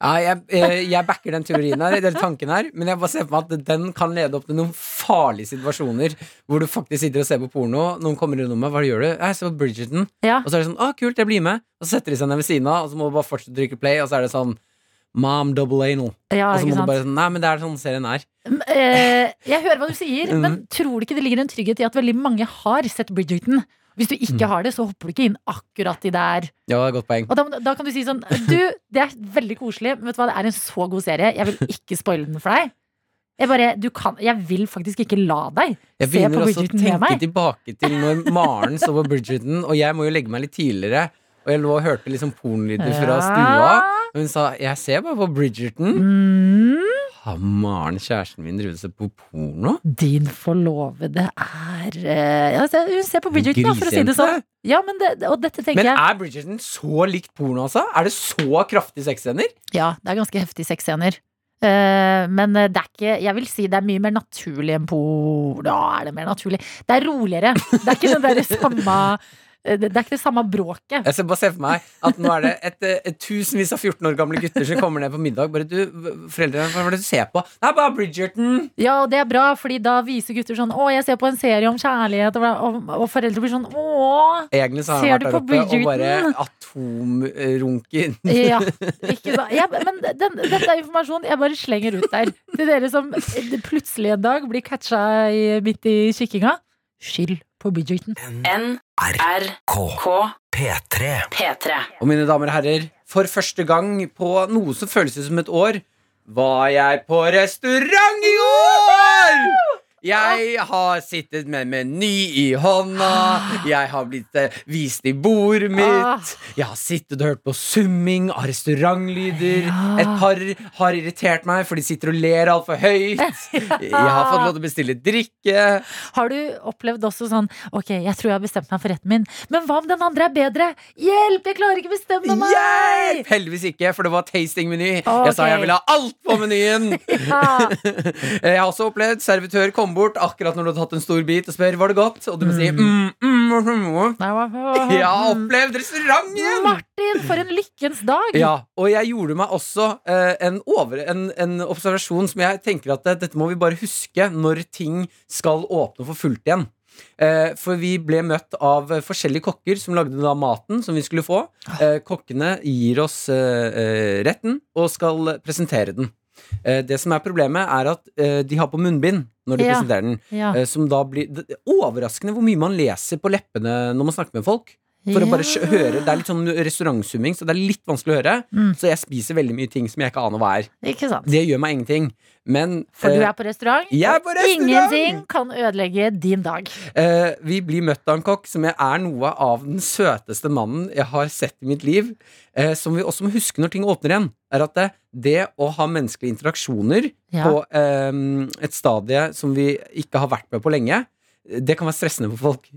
Ja, jeg, eh, jeg backer den teorien her, eller tanken her, men jeg bare ser for meg at den kan lede opp til noen farlige situasjoner hvor du faktisk sitter og ser på porno, noen kommer i rommet, hva gjør du? Jeg ser på Bridgerton. Ja. Og så er det sånn, å kult, jeg blir med. Og så setter de seg ned ved siden av, og så må du bare fortsette å trykke play, og så er det sånn Mom double anal. Ja, Og så må du bare sånn, nei, men det er sånn serien er. Eh, jeg hører hva du sier, Mm. men tror du ikke det ligger en trygghet i at veldig mange har sett Bridgerton? Hvis du ikke Mm. har det, så hopper du ikke inn akkurat i der. Ja, det er godt poeng. Og da, da kan du si sånn Du, det er veldig koselig, men vet du hva, det er en så god serie. Jeg vil ikke spoile den for deg. Jeg bare, du kan, jeg vil faktisk ikke la deg Jeg på begynner med også å begynner å tenke tilbake til når Maren så på Bridgerton, og jeg må jo legge meg litt tidligere, og jeg lå og hørte liksom pornolyder fra stua. Og hun sa 'jeg ser bare på Bridgerton'. Mm, Har Maren, kjæresten min, drevet seg på porno? din forlovede er uh, ja, Hun ser på Bridgerton, da, for å si det sånn. Ja, men det, og dette tenker Men er Bridgerton så likt porno, altså? Er det så kraftige sexscener? Ja, det er ganske heftige sexscener. Uh, men det er ikke Jeg vil si det er mye mer naturlig enn porno. Da er det mer naturlig. Det er roligere. Det er ikke det derre samme eh, Det det er ikke det samme bråket. Jeg ser bare se for meg at nå er det et, eh, et tusenvis av 14 år gamle gutter som kommer ned på middag. Bare du, foreldrene, hva er det du ser på? Det er bare Bridgerton! Ja, og det er bra, fordi da viser gutter sånn Å, jeg ser på en serie om kjærlighet, og, og, og foreldre blir sånn Å. Egentlig så har Ser han du vært der på Bridgerton? og bare atomrunken atomrunker. Ja, ikke sant. Ja, men den, dette er informasjon jeg bare slenger ut der. Til dere som plutselig en dag blir catcha midt i kikkinga. Skyld på Bridgerton. NRK P3. P3. Og mine damer og herrer, for første gang på noe som føles som et år, var jeg på restaurant i år! Jeg har sittet med meny i hånda, jeg har blitt eh, vist i bordet Ah. mitt, jeg har sittet og hørt på summing av restaurantlyder. Et par har irritert meg, for de sitter og ler altfor høyt. Jeg har fått lov til å bestille drikke. Har du opplevd også sånn Ok, jeg tror jeg har bestemt meg for retten min, men hva om den andre er bedre? Hjelp, jeg klarer ikke å bestemme meg! Hjelp! Heldigvis ikke, for det var tasting-meny. Jeg sa jeg ville ha alt på menyen. Ja. Jeg har også opplevd servitør komme bort akkurat når du har tatt en stor bit og spør var det godt, og du må si mm, mm, mm, mm. Jeg har opplevd restauranten! Martin, for en lykkens dag! Ja, og jeg gjorde meg også eh, en, over, en, en observasjon som jeg tenker at eh, dette må vi bare huske når ting skal åpne for fullt igjen. Eh, for vi ble møtt av forskjellige kokker som lagde da maten som vi skulle få. Eh, kokkene gir oss eh, eh, retten og skal presentere den. Eh, det som er problemet, er at eh, de har på munnbind når de Ja. presenterer den. Ja. Eh, som da blir er Overraskende hvor mye man leser på leppene når man snakker med folk. For å bare høre Det er litt sånn restaurantsumming, så det er litt vanskelig å høre. Mm. Så jeg spiser veldig mye ting som jeg ikke aner hva er. Det gjør meg ingenting. Men For du eh, er på restaurant, er på restaurant! ingenting kan ødelegge din dag. Uh, vi blir møtt av en kokk som er noe av den søteste mannen jeg har sett i mitt liv. Uh, som vi også må huske når ting åpner igjen, er at det, det å ha menneskelige interaksjoner Ja. på uh, et stadie som vi ikke har vært med på lenge, det kan være stressende for folk.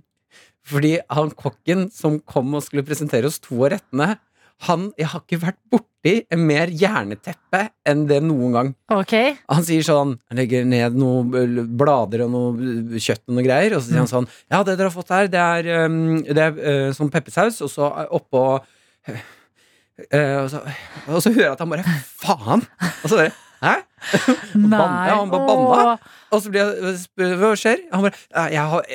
Fordi han kokken som kom og skulle presentere oss to av rettene, han, jeg har ikke vært borti en mer jerneteppe enn det noen gang. Ok? Han sier sånn Han legger ned noen blader og noe kjøtt og noe greier, og så sier han sånn Ja, det dere har fått her, det er, det er uh, sånn peppersaus, og så oppå uh, og, så, og så hører jeg at han bare Faen! Og så bare Hæ? Banne, ja, han bare banna. Og så blir jeg spør, Hva skjer? Han bare jeg, har,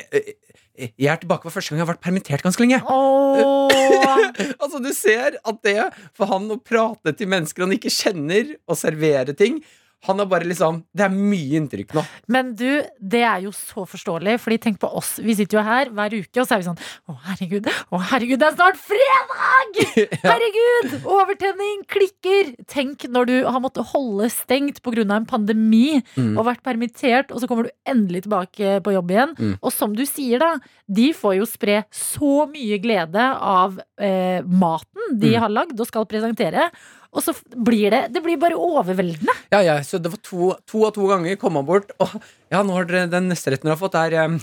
jeg, er tilbake for første gang jeg har vært permittert ganske lenge. Oh. altså Du ser at det for han å prate til mennesker han ikke kjenner, og servere ting Han har bare liksom Det er mye inntrykk nå. Men du, det er jo så forståelig, Fordi tenk på oss. Vi sitter jo her hver uke, og så er vi sånn Å, herregud, å, herregud, det er snart fredag! Herregud! Overtenning, klikker. Tenk når du har måttet holde stengt pga. en pandemi Mm. og vært permittert, og så kommer du endelig tilbake på jobb igjen. Mm. Og som du sier, da, de får jo spre så mye glede av eh, maten de Mm. har lagd og skal presentere. Og så blir det Det blir bare overveldende. Ja, ja, så det var to, to av to ganger kom han bort Og ja, nå har dere den neste retten dere har fått er um,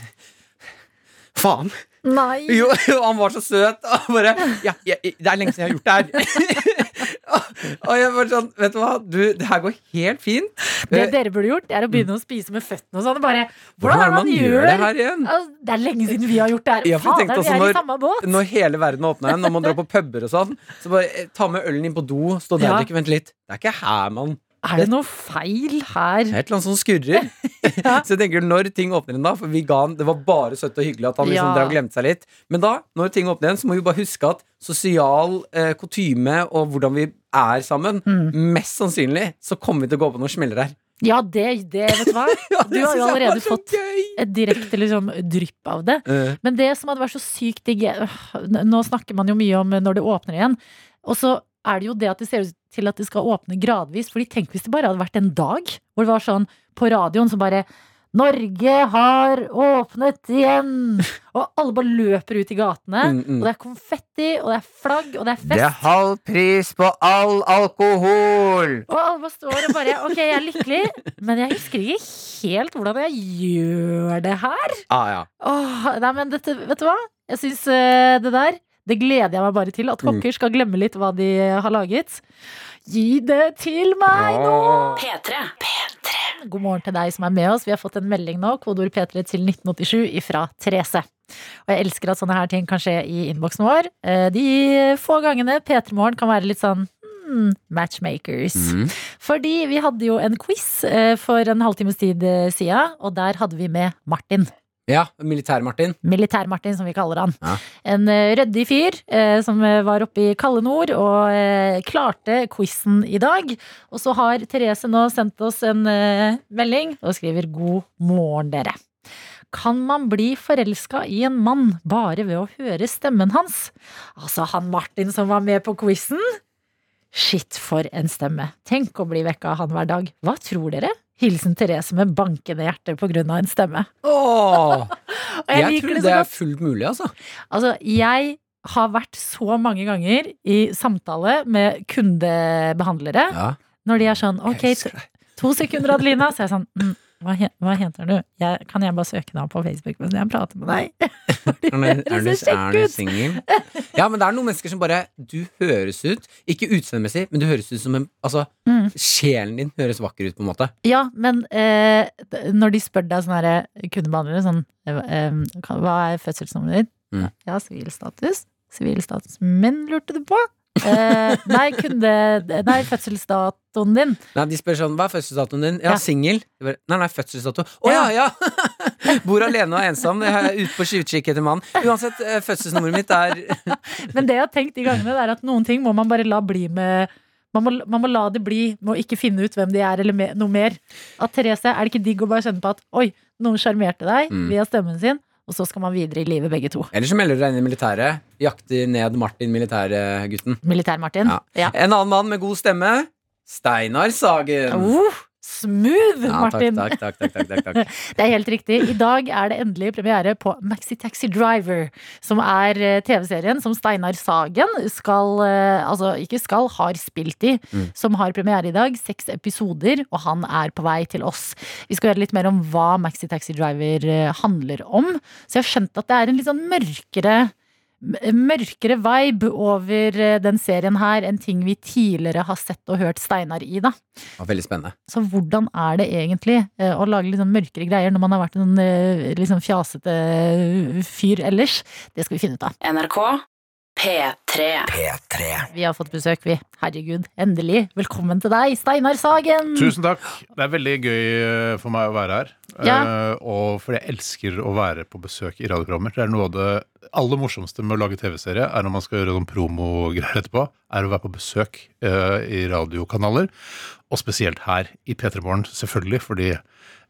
Faen Nei. jo, han var så søt Og bare, ja, ja, det er lenge siden jeg har gjort det her Og jeg var sånn, vet du hva Du, det her går helt fint Det dere burde gjort, er å begynne å spise med føttene og sånn. Bare, Hvordan er det man gjør det her igjen? Altså, det er lenge siden vi har gjort det her. Ja, Fader, vi er når- i samme båt. Når hele verden åpner igjen, når man drar på puber og sånn Så bare eh, ta med ølen inn på do Stå der Ja. og drikke, vent litt Det er ikke her man Er det noe feil her? Det er et eller annet som skurrer. Så jeg tenker når ting åpner igjen da, for vegan, det var bare søtt og hyggelig at han liksom Ja. drev og glemte seg litt. Men da, når ting åpner igjen, så må vi bare huske at sosial eh, kutyme og hvordan vi er sammen, Mm. mest sannsynlig så kommer vi til å gå på noen smeller her. Ja, det, det vet du hva. Ja, Du har jo allerede fått gøy. et direkte liksom, drypp av det. Eh, Men det som hadde vært så sykt digg Nå snakker man jo mye om når det åpner igjen. Og så er det jo det at det ser ut til at det skal åpne gradvis. Fordi tenk hvis det bare hadde vært en dag hvor det var sånn på radioen som bare Norge har åpnet igjen! Og alle bare løper ut i gatene. Mm, mm. Og det er konfetti, og det er flagg, og det er fest. «Det halv pris på all alkohol! Og alle bare står og bare Ok, jeg er lykkelig, men jeg husker ikke helt hvordan jeg gjør det her. Ah, ja. Åh, nei, men dette, vet du hva? Jeg syns uh, det der Det gleder jeg meg bare til. At Mm. kokker skal glemme litt hva de har laget. Gi det til meg nå! P3. P3. God morgen til deg som er med oss. Vi har fått en melding nå, kodeord P3 til 1987 ifra Therese. Og jeg elsker at sånne her ting kan skje i innboksen vår. Eh, De få gangene P3 Morgen kan være litt sånn hmm, matchmakers. Mm. Fordi vi hadde jo en quiz eh, for en halvtimes tid eh, siden, og der hadde vi med Martin. Ja, Militær-Martin. Militær-Martin, som vi kaller han. Ja. En eh, ryddig fyr eh, som eh, var oppe i kalde nord og eh, klarte quizen i dag. Og så har Therese nå sendt oss en eh, melding og skriver 'God morgen, dere'. Kan man bli forelska i en mann bare ved å høre stemmen hans? Altså han Martin som var med på quizen? Shit, for en stemme. Tenk å bli vekka av han hver dag. Hva tror dere? Hilsen Therese med bankende hjerte på grunn av en stemme. Åh, jeg, liker tror det, det er fullt mulig, altså. Altså, jeg har vært så mange ganger i samtale med kundebehandlere Ja, når de er sånn Ok, to sekunder, Adelina. Så er jeg sånn mm, hva, hva heter du? Jeg, kan jeg bare søke deg opp på Facebook mens jeg prater med deg? Er du, er du, singel? Ja, men det er noen mennesker som bare Du høres ut, ikke utseendemessig, men du høres ut som en Altså, Mm. sjelen din høres vakker ut, på en måte. Ja, men eh, når de spør deg sånn herre kundebehandlere sånn eh, Hva er fødselsnummeret ditt? Mm. Ja, sivilstatus. Sivilstatus min, lurte du på? Eh, nei, kunde... Nei, fødselsdatoen din. Nei, De spør sånn Hva er fødselsdatoen din? Ja, Ja. singel. Nei, nei, fødselsdato. Å ja, ja! Bor alene og ensom. Jeg er ute på utkikk etter mann. Uansett, eh, fødselsnummeret mitt er Men det jeg har tenkt de gangene, er at noen ting må man bare la bli med man må, man må la det bli med å ikke finne ut hvem de er, eller me, noe mer. At Therese, er det ikke digg å bare kjenne på at oi, noen sjarmerte deg Mm. via stemmen sin, og så skal man videre i livet, begge to. Eller så melder du deg inn i militæret. Jakter ned Martin, militærgutten. Militær-Martin. Ja. Ja. En annen mann med god stemme. Steinar Sagen. Uh, smooth, Ja, Martin! takk, takk, takk, takk, takk, takk. Det er helt riktig. I dag er det endelig premiere på Maxi Taxi Driver, som er eh, TV-serien som Steinar Sagen skal eh, Altså ikke skal, har spilt i. Mm. Som har premiere i dag. Seks episoder, og han er på vei til oss. Vi skal høre litt mer om hva Maxi Taxi Driver eh, handler om. Så jeg har skjønt at det er en litt sånn mørkere Mørkere vibe over eh, den serien her enn ting vi tidligere har sett og hørt Steinar i. da Det var veldig spennende. så hvordan er det egentlig eh, å lage litt sånn mørkere greier når man har vært en liksom fjasete fyr ellers? Det skal vi finne ut av. NRK P3. P3. Vi har fått besøk, vi. Herregud, endelig. Velkommen til deg, Steinar Sagen. Tusen takk. Det er veldig gøy eh, for meg å være her. Ja. Uh, og fordi jeg elsker å være på besøk i radioprogrammer. Det er noe av det aller morsomste med å lage TV-serie, er når man skal gjøre noen promogreier etterpå, er å være på besøk uh, i radiokanaler. Og spesielt her i P3 Morgen, selvfølgelig, fordi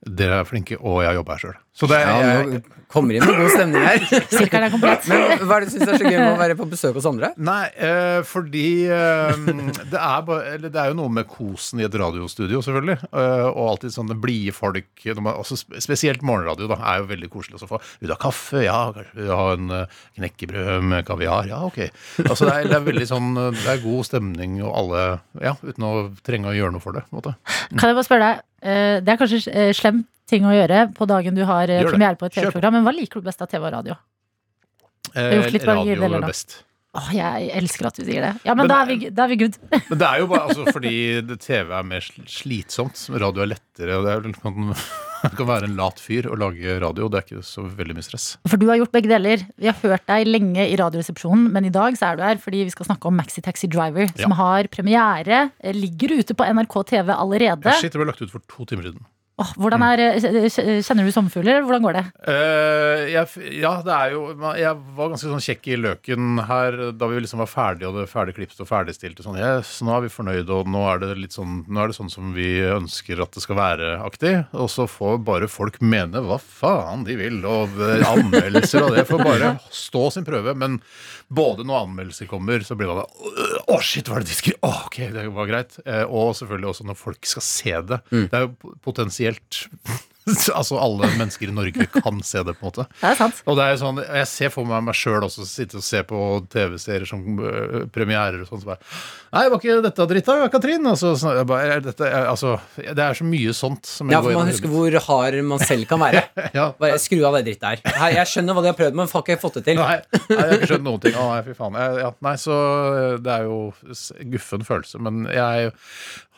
Dere er flinke, og jeg jobber her sjøl. Så det er, Ja, jeg, kommer inn med god stemning her. Sirkelen er komplett. Men hva er det du syns er så gøy med å være på besøk hos andre? Nei, eh, fordi eh, det, er bare, eller det er jo noe med kosen i et radiostudio, selvfølgelig. Eh, og alltid sånne blide folk. Man, også spesielt morgenradio da, er jo veldig koselig å få. Vil du ha kaffe? Ja. Vil du ha en eh, knekkebrød med kaviar? Ja, ok. Altså, det, er, det er veldig sånn eh, Det er god stemning, og alle Ja, uten å trenge å gjøre noe for det. På en måte. Kan jeg bare spørre deg, eh, Det er kanskje slem ting å gjøre på dagen du har eh, det. premiere på et TV-program, men hva liker du best av TV og radio? Eh, radio er best. Åh, jeg elsker at du sier det. Ja, men, Men- da, er vi, da er vi good. Men det er jo bare altså, fordi TV er mer slitsomt. Radio er lettere. og Det, er, kan, det kan være en lat fyr å lage radio. Det er ikke så veldig mye stress. For du har gjort begge deler. Vi har hørt deg lenge i Radioresepsjonen, men i dag så er du her fordi vi skal snakke om Maxi Taxi Driver, som har premiere. eh, Ligger ute på NRK TV allerede. Ja, shit, det ble lagt ut for to timer siden. Åh, hvordan er, eh, Kjenner du sommerfugler, hvordan går det? Uh, jeg, ja, det er jo Jeg var ganske sånn kjekk i løken her da vi liksom var ferdige og det ferdig klippet og ferdigstilt. og Sånn, yes, nå er vi fornøyde, og nå er det litt sånn Nå er det sånn som vi ønsker at det skal være aktig. Og så får bare folk mene hva faen de vil, og eh, anmeldelser og det får bare stå sin prøve. Men både når anmeldelser kommer, så blir det Å, shit, hva er det de skriver? Oh, ok, det var greit. Uh, og selvfølgelig også når folk skal se det. Det er jo potensielt Altså alle mennesker i Norge kan se det, på en måte. Det er sant. Og det er jo sånn, Jeg ser for meg meg sjøl også sitte og se på TV-serier som øh, premierer og sånn. Så bare, Nei, var ikke dette dritt da, Katrin? Altså, så, jeg bare, er dette, altså, det er så mye sånt som Ja, for man husker hvor hard man selv kan være. ja. Bare skru av det drittet her. Hei, Jeg skjønner hva de har prøvd, men har ikke fått det til. Nei, nei, jeg har ikke skjønt noen ting. Å, nei, fy faen. Jeg, ja, nei, så øh, det er jo guffen følelse. Men jeg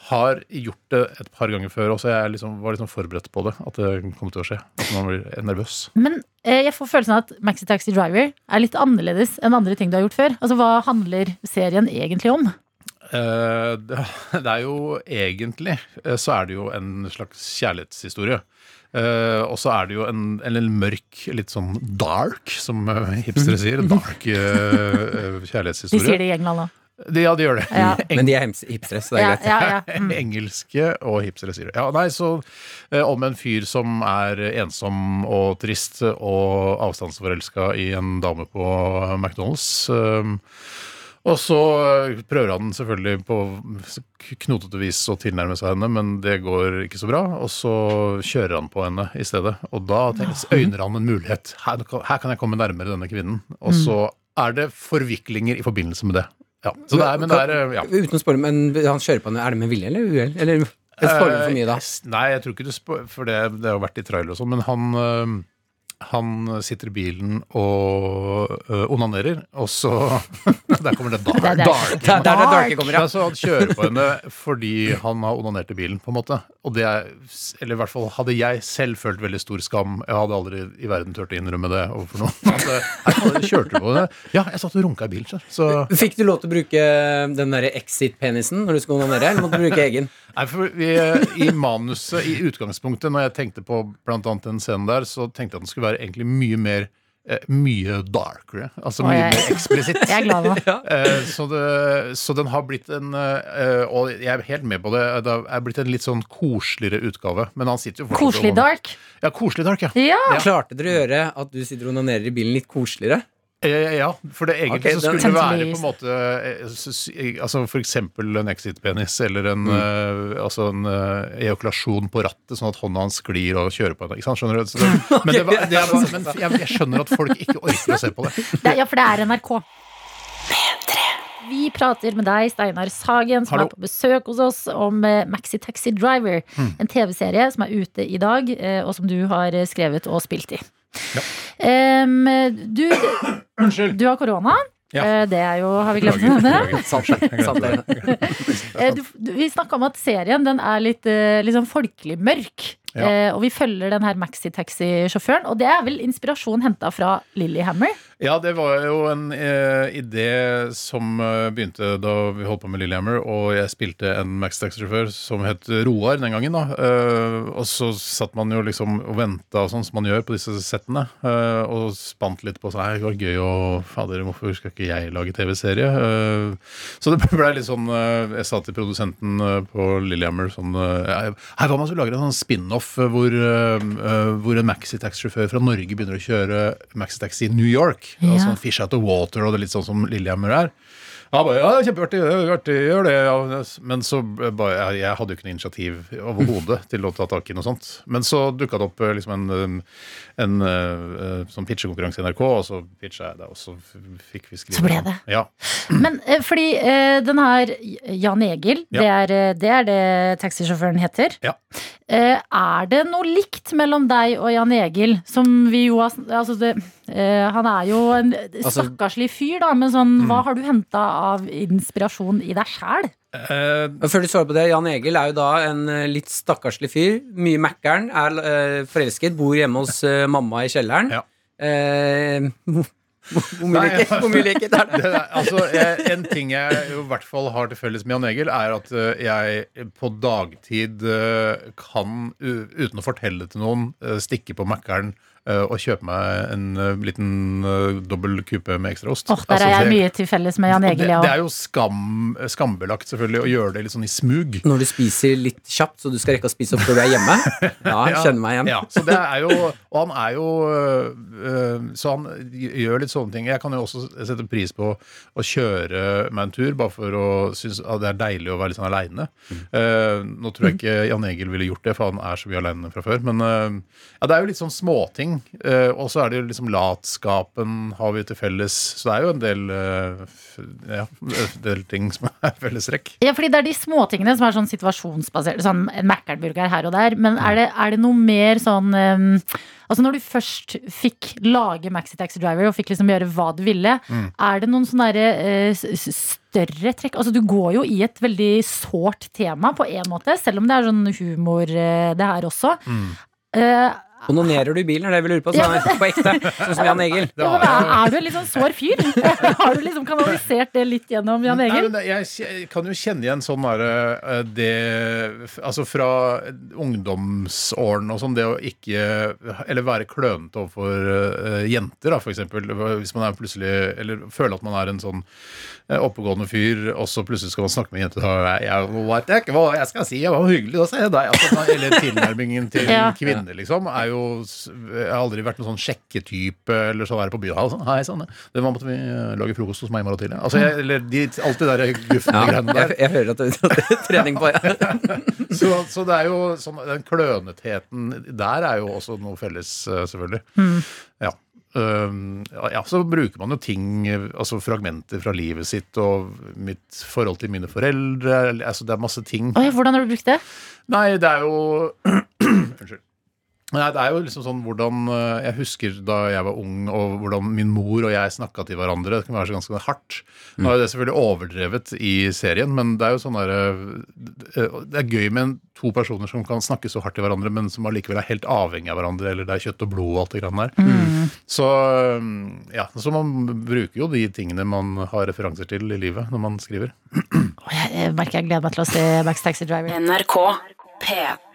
har gjort det et par ganger før også. Jeg liksom, var liksom forberedt på det. At det kom til å skje. At man blir nervøs. Men eh, jeg får følelsen av at Maxi Taxi Driver er litt annerledes enn andre ting du har gjort før. Altså, Hva handler serien egentlig om? Eh, det, det er jo egentlig eh, så er det jo en slags kjærlighetshistorie. Eh, og så er det jo en, en, mørk, litt sånn dark, som eh, hipstere sier. Dark kjærlighetshistorie. eh, De sier det i England nå. De, ja, de gjør det. Ja. Men de er hipstere, så det er Ja, greit. ja, ja. Mm. Engelske og hipstere sier du. Ja, nei, så eh, Om en fyr som er ensom og trist og avstandsforelska i en dame på McDonald's. eh, og så eh, prøver han selvfølgelig på knotete vis å tilnærme seg henne, men det går ikke så bra. Og så kjører han på henne i stedet. Og da tenker, øyner han en mulighet. Her, her kan jeg komme nærmere denne kvinnen. Og så er det forviklinger i forbindelse med det. Ja, så det er, men det er eh, ja. Uten å spørre, men han kjører på henne. Er det med vilje eller uhell? Eller spoiler du for mye da? Eh, Nei, jeg tror ikke du spoiler, For det, det har vært i trailer og sånn, men han øh, han sitter i bilen og øh, onanerer, og så Der kommer det dark. Det er det. dark. Det er der det darke kommer, Ja, ja. så han kjører på henne fordi han har onanert i bilen, på en måte. Og det er, eller i hvert fall hadde jeg selv følt veldig stor skam. Jeg hadde aldri i verden turt å innrømme det overfor noen. Altså, Hei, kjørte på det? Ja, jeg satt og runka i bilen, så. så Fikk du lov til å bruke den derre exit-penisen når du skulle onanere, eller måtte du bruke egen? Nei, for vi, I manuset, i utgangspunktet, når jeg tenkte på annet den scenen der, så tenkte jeg at den skulle være egentlig mye mer eh, mye darkere. Altså mye jeg- mer eksplisitt. Jeg er glad nå. Eh, så, så den har blitt en eh, Og jeg er helt med på det. Det er blitt en litt sånn koseligere utgave. Men han sitter jo fortsatt Koselig dark. Ja, koselig dark, ja. Ja. Klarte dere å gjøre at du sitter og onanerer i bilen litt koseligere? Eh, ja, for det egentlig okay, så skulle det være på en måte eh, Altså for eksempel en exit-penis eller en, mm. altså en eokulasjon ejakulasjon på rattet, sånn at hånda hans sklir og kjører på henne. Ikke sant? Skjønner du? Så det, men det, var- det var, men jeg, jeg skjønner at folk ikke orker å se på det. Det, ja, for det er NRK. Vi prater med deg, Steinar Sagen, som Hallo. er på besøk hos oss, om eh, Maxi Taxi Driver. En TV-serie som er ute i dag, eh, og som du har eh, skrevet og spilt i. Em, du, du har korona. Ja. Eh, Det er jo, har vi glemt å nevne. Eh, vi snakka om at serien den er litt, liksom, folkelig mørk. Ja. Eh, og vi følger den her maxitaxi-sjåføren. Og det er vel inspirasjon henta fra Lillehammer? Ja, det var jo en eh, idé som eh, begynte da vi holdt på med Lillehammer, og jeg spilte en Max Taxi-sjåfør som het Roar den gangen. da. Eh, og så satt man jo liksom og venta sånn som man gjør på disse settene, eh, og spant litt på seg. Det var gøy og Fader, hvorfor skal ikke jeg lage TV-serie? Så det ble litt sånn Jeg sa til produsenten på Lillehammer sånn Hei, hva om man skulle lage en sånn spin-off spin-off eh, hvor, eh, eh, hvor en maxitax-sjåfør fra Norge begynner å kjøre maxitaxi i New York. Ja. Altså fish out of water, og det er litt sånn som Lillehammer er. Ja, bare, ja, kjempeartig, artig, gjør det. Ja. Men så bare, jeg, hadde jo ikke noe initiativ overhodet til å ta tak i noe sånt. Men så dukka det opp liksom en, en uh, sånn pitchekonkurranse i NRK, og så pitcha jeg det, og så fikk vi skrive Så ble det. Ja. Men eh, fordi uh, den her Jan Egil, Ja. det, er, det er det taxisjåføren heter. Ja. Uh, er det noe likt mellom deg og Jan Egil, som vi jo har altså det, Han er jo en Altså- stakkarslig fyr, da, men sånn, Mm. hva har du henta av inspirasjon i deg sjæl? Men Før du svarer på det, Jan Egil er jo da en eh, litt stakkarslig fyr. Mye Mækkern, er uh, forelsket, bor hjemme hos uh, mamma i kjelleren. Ja. Hvor, mye likhet er det? Det er, altså, jeg, en ting jeg jo i hvert fall har til felles med Jan Egil, er at jeg på dagtid kan, uten å fortelle det til noen, stikke på Mækkern og kjøpe meg en eh, liten uh, dobbel kupe med ekstraost. Åh, der Altså, er jeg det- mye til felles med Jan Egil, det, ja. det er jo skam, skambelagt selvfølgelig å gjøre det litt sånn i smug. Når du spiser litt kjapt, så du skal rekke å spise opp før du er hjemme? Ja, ja kjenner meg igjen. Ja, så det er jo, og han er jo Så han gjør litt sånne ting. Jeg kan jo også sette pris på å kjøre meg en tur, bare for å synes at det er deilig å være litt sånn aleine. nå tror jeg ikke Jan Egil ville gjort det, for han er så mye aleine fra før. Men ja, det er jo litt sånn småting. Uh, og så er det jo liksom latskapen har vi til felles. Så det er jo en del, øh, ja, del ting som er fellestrekk. Ja, fordi det er de småtingene som er sånn situasjonsbasert. Sånn en Mækkern-burger her og der. Men er det, er det noe mer sånn um, Altså Når du først fikk lage Maxi Taxi Driver og fikk liksom gjøre hva du ville, er det noen sånne derre, eh, s- s- større trekk? Altså Du går jo i et veldig sårt tema på en måte, selv om det er sånn humor uh, det her også. Eh, Onanerer du i bilen, er det vi lurer på? Sånn på ekte, sånn som Jan Egil. Ja, men er, er du en litt sånn sår fyr? Har du liksom kanalisert det litt gjennom Jan Nei, Egil? men jeg kan jo kjenne igjen sånn derre eh, det Altså fra ungdomsårene og sånn, det å ikke Eller være klønete overfor eh, jenter, da, for eksempel. Hvis man er plutselig Eller føler at man er en sånn oppegående fyr, og så plutselig skal man snakke med en jente. Da, jeg, jeg ikke hva jeg skal si, jeg var hyggelig å se deg. Altså, eller tilnærmingen til Ja. kvinner, liksom, er jo Jeg har aldri vært noen sånn sjekketype eller så være på byen. Sånn, Hei, sann. Det var måtte vi eh, lage frokost hos meg i morgen tidlig. Altså, jeg, eller de, alt det der gufne Ja, greiene der. jeg, jeg hører at det er trening på ja. Så, så det er jo sånn, den klønetheten der er jo også noe felles, selvfølgelig. selvfølgelig. Ja. Ja, så bruker man jo ting, altså fragmenter fra livet sitt og mitt forhold til mine foreldre. Altså det er masse ting. Oi, hvordan har du brukt det? Nei, det er jo Unnskyld. Nei, det er jo liksom sånn hvordan eh, Jeg husker da jeg var ung, og hvordan min mor og jeg snakka til hverandre. Det kan være så ganske hardt. Nå er det selvfølgelig overdrevet i serien, men det er jo sånn derre Det er gøy med en- to personer som kan snakke så hardt til hverandre, men som allikevel er helt avhengig av hverandre, eller det er kjøtt og blod og alt det grann der. Så mm, ja, så man bruker jo de tingene man har referanser til i livet når man skriver. Jeg jeg merker jeg gleder meg til å se Max Taxi Driver. NRK P3.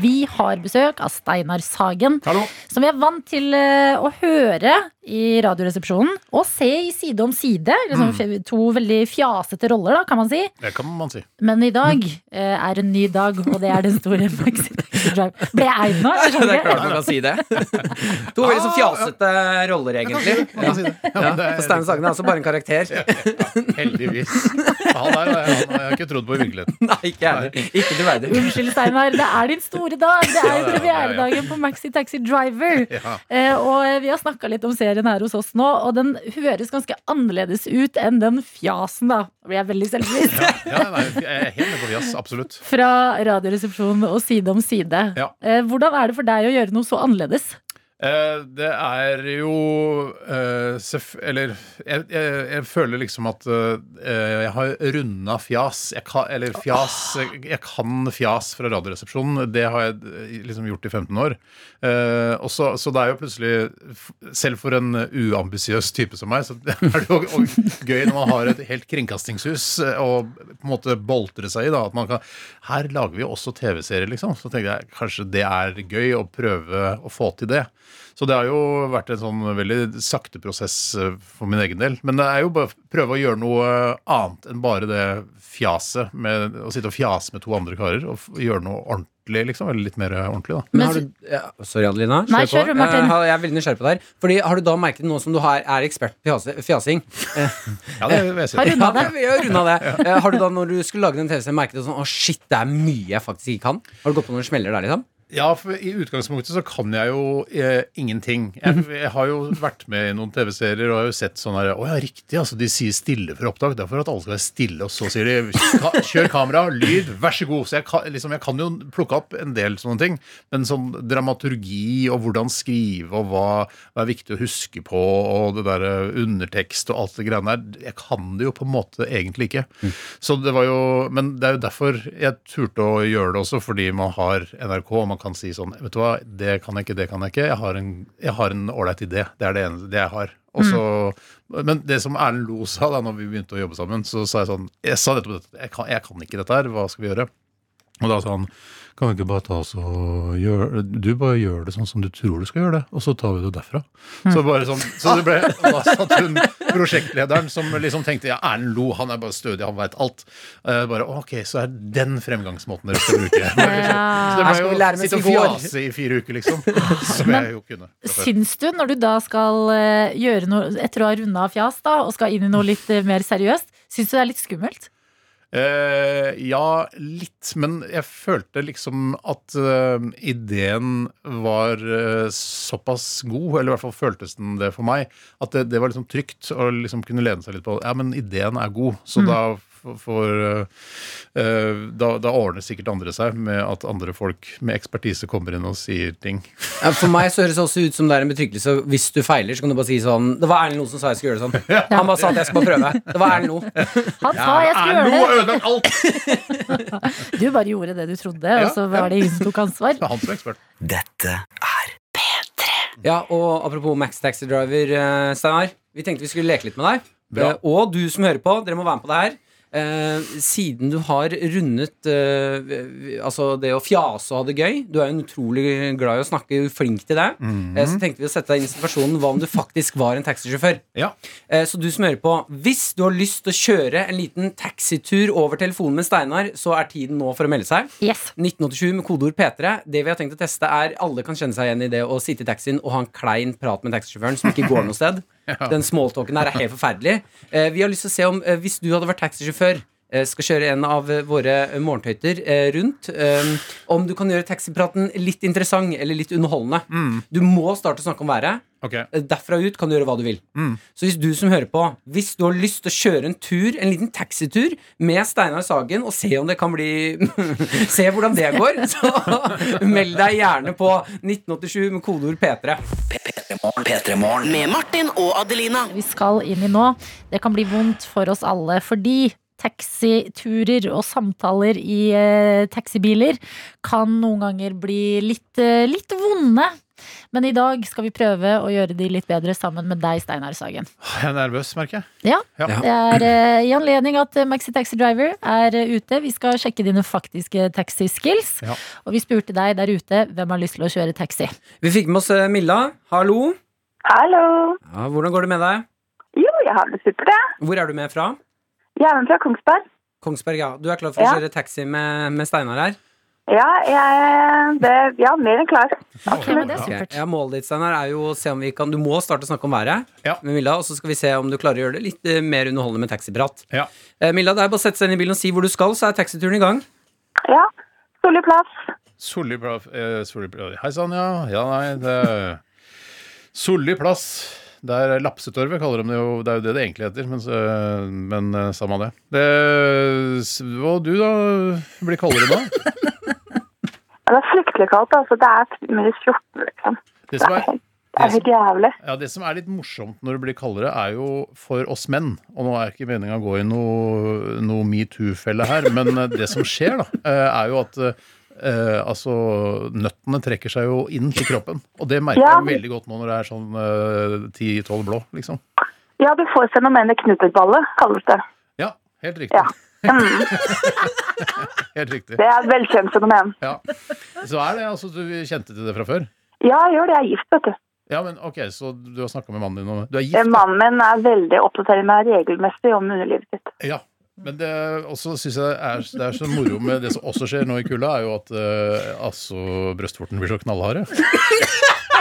Vi har besøk av Steinar Sagen, Hallo! som vi er vant til eh, å høre i Radioresepsjonen. Og se i Side om side. Liksom, mm. To veldig fjasete roller, da, kan man si. Det kan man si. Men i dag mm. er en ny dag, og det er den store Ble jeg eid nå? Det er klart man kan si det. To veldig så fjasete roller, egentlig. Man si. Ja, Ja, men det er- for Stein Sagen er altså bare en karakter. Heldigvis. Han der han har jeg ikke trodd på i virkeligheten. Nei, ikke jeg heller. Ikke troverdig. Unnskyld, Steinar. Det er din store dag. Det er jo premieredagen på Maxi Taxi Driver. Eh, og eh, vi har snakka litt om serien her hos oss nå, og den høres ganske annerledes ut enn den fjasen, da. Blir jeg veldig selvbevisst. Ja, nei, jeg er helt med på fjas. Absolutt. Fra Radioresepsjonen og Side om side. Eh, hvordan er det for deg å gjøre noe så annerledes? Eh, det er jo eh, Eller jeg, jeg, jeg føler liksom at eh, jeg har runda fjas. Jeg kan, eller fjas Jeg kan fjas fra Radioresepsjonen. Det har jeg liksom gjort i 15 år. Og så, så det er jo plutselig Selv for en uambisiøs type som meg, så er det jo gøy når man har et helt kringkastingshus og på en måte boltre seg i. da, at man kan, Her lager vi også TV-serier, liksom. Så tenker jeg kanskje det er gøy å prøve å få til det. Så det har jo vært en sånn veldig sakte prosess eh, for min egen del. Men det er jo bare å prøve å gjøre noe annet enn bare det fjaset med å sitte og fjase med to andre karer. Og gjøre noe ordentlig liksom. Eller litt mer ordentlig, da. Men Men har du, ja, sorry, Adelina. Nei, kjør. Martin. Jeg, Jeg er veldig nysgjerrig på deg. Fordi Har du da merket nå som du har, er ekspert på fjase- fjasing Ja, det vil jeg si. Har du runda det? Ja, runda det. ja. Har du da, når du skulle lage den TV-serien, merket du sånn Å, shit, det er mye jeg faktisk ikke kan? Har du gått på noen smeller der, liksom? Ja, for i utgangspunktet så kan jeg jo eh, ingenting. Jeg, jeg har jo vært med i noen TV-serier og har jo sett sånn her Å ja, riktig, altså. De sier stille for opptak. Det er for at alle skal være stille, og så sier de "Ka- kjør kamera, lyd, vær så god. Så jeg kan, liksom, jeg kan jo plukke opp en del sånne ting. Men sånn dramaturgi og hvordan skrive og hva, hva er viktig å huske på, og det derre undertekst og alt det greiene der, jeg kan det jo på en måte egentlig ikke. Så det var jo Men det er jo derfor jeg turte å gjøre det også, fordi man har NRK, og man kan si sånn Vet du hva, det kan jeg ikke, det kan jeg ikke. Jeg har en ålreit idé. Det er det eneste det jeg har. Også, mm. Men det som Erlend Lo sa da når vi begynte å jobbe sammen, så sa jeg sånn Jeg sa dette. Jeg kan, jeg kan ikke dette her. Hva skal vi gjøre? Og da sa han kan vi ikke bare ta oss og gjøre Du bare gjør det sånn som du tror du skal gjøre det, og så tar vi det derfra. Så bare sånn Så det ble Da satt hun prosjektlederen som liksom tenkte ja, Erlend Lo, han er bare stødig, han veit alt. Uh, bare ok, så er den fremgangsmåten dere skal bruke. Så det ble jo sitte og fjase i fire uker, liksom. Som jeg jo kunne. Syns du, når du da skal eh, gjøre noe etter å ha runda av fjas da, og skal inn i noe litt eh, mer seriøst, syns du det er litt skummelt? Eh, ja, litt. Men jeg følte liksom at uh, ideen var uh, såpass god, eller i hvert fall føltes den det for meg, at det, det var liksom trygt å liksom kunne lene seg litt på Ja, men ideen er god, så da f- får eh, eh, da, da ordner sikkert andre seg med at andre folk med ekspertise kommer inn og sier ting. Ja, for meg så høres det også ut som det er en betryggelse. Hvis du feiler, så kan du bare si sånn Det var Erlend Loe som sa jeg skulle gjøre det sånn. Han bare sa at jeg skulle bare prøve. Det var Erlend Loe. Han sa jeg skulle Erlend gjøre det! ødelagt alt! Du bare gjorde det du trodde, og så var det ingen som tok ansvar. Det er han som er ekspert. Dette er Ja, og apropos Max Taxi Driver, eh, Steinar. Vi tenkte vi skulle leke litt med deg. Bra. Og du som hører på, dere må være med på det her. Eh, siden du har rundet eh, altså det å fjase og ha det gøy Du er jo utrolig glad i å snakke, flink til det. eh, så tenkte vi å sette deg inn i situasjonen hva om du faktisk var en taxisjåfør. Ja. Eh, Så du som hører på, hvis du har lyst til å kjøre en liten taxitur over telefonen med Steinar, så er tiden nå for å melde seg. Yes. 1987 med kodeord P3. Det vi har tenkt å teste, er alle kan kjenne seg igjen i det å sitte i taxien og ha en klein prat med taxisjåføren som ikke går noe sted. Den smalltalken der er helt forferdelig. Eh, vi har lyst til å se om, eh, hvis du hadde vært taxisjåfør, skal kjøre en av eh, våre morgentøyter eh, rundt, eh, om du kan gjøre taxipraten litt interessant eller litt underholdende. Du må starte å snakke om været. Ok. Eh, Derfra ut kan du gjøre hva du vil. Så hvis du som hører på, hvis du har lyst til å kjøre en tur, en liten taxitur med Steinar Sagen, og se om det kan bli Se hvordan det går, så meld deg gjerne på 1987 med kodeord P3. P3morgen. P3morgen. Med Martin og Adelina. vi skal inn i nå. Det kan bli vondt for oss alle, fordi taxiturer og samtaler i eh, taxibiler kan noen ganger bli litt, eh, litt vonde. Men i dag skal vi prøve å gjøre de litt bedre sammen med deg, Steinar Sagen. Jeg er nervøs, merker jeg. Ja, Ja. Det er eh, i anledning at eh, Maxi Taxi Driver er eh, ute. Vi skal sjekke dine faktiske taxiskills. Ja. Og vi spurte deg der ute hvem har lyst til å kjøre taxi. Vi fikk med oss eh, Milla. Hallo. Hallo. Ja, hvordan går det med deg? Jo, jeg har det supert, jeg. Hvor er du med fra? Er med fra Kongsberg. Kongsberg, ja. Du er klar for å Ja. kjøre taxi med, med Steinar her? Ja, jeg det, Ja, mer enn klar. Ok, det er Ok, supert. Ja, Målet ditt Steinar, er jo å se om vi kan Du må starte å snakke om været Ja. med Milla, og så skal vi se om du klarer å gjøre det litt eh, mer underholdende med taxiprat. Ja. Eh, Milla, det er bare å sette seg inn i bilen og si hvor du skal, så er taxituren i gang. Ja. Solid plass. Solli plass eh, Solli plass Hei sann, ja. Ja, nei, det Solli plass. Det er Lapsetorvet, kaller de det jo. Det er jo det det egentlig heter, men, så- men eh, samme det. det. Hva du, da? Blir kaldere nå? Det er fryktelig kaldt. altså. Det er minus 14, liksom. Det som er er, det er helt jævlig. ja, det som er litt morsomt når det blir kaldere, er jo for oss menn Og nå er ikke meninga å gå i noe, noe metoo-felle her, men eh, det som skjer, da, eh, er jo at eh, altså, nøttene trekker seg jo inn til kroppen. Og det merker Ja. jeg veldig godt nå når det er sånn eh, 10-12 blå, liksom. Ja, du får fenomenet knutetballe, kalles det. Ja, helt riktig. Ja. Mm, Helt riktig. det er et velkjent fenomen. Ja. Så er det altså Du kjente til det fra før? Ja, jeg gjør det. Jeg er gift, vet du. Ja, men ok, Så du har snakka med mannen din om Du er gift? Mannen min er veldig oppdatert med regelmessig om underlivet sitt. Ja. Men det også synes jeg er, det er så moro med det som også skjer nå i kulda, er jo at uh, altså, brystvorten blir så knallharde.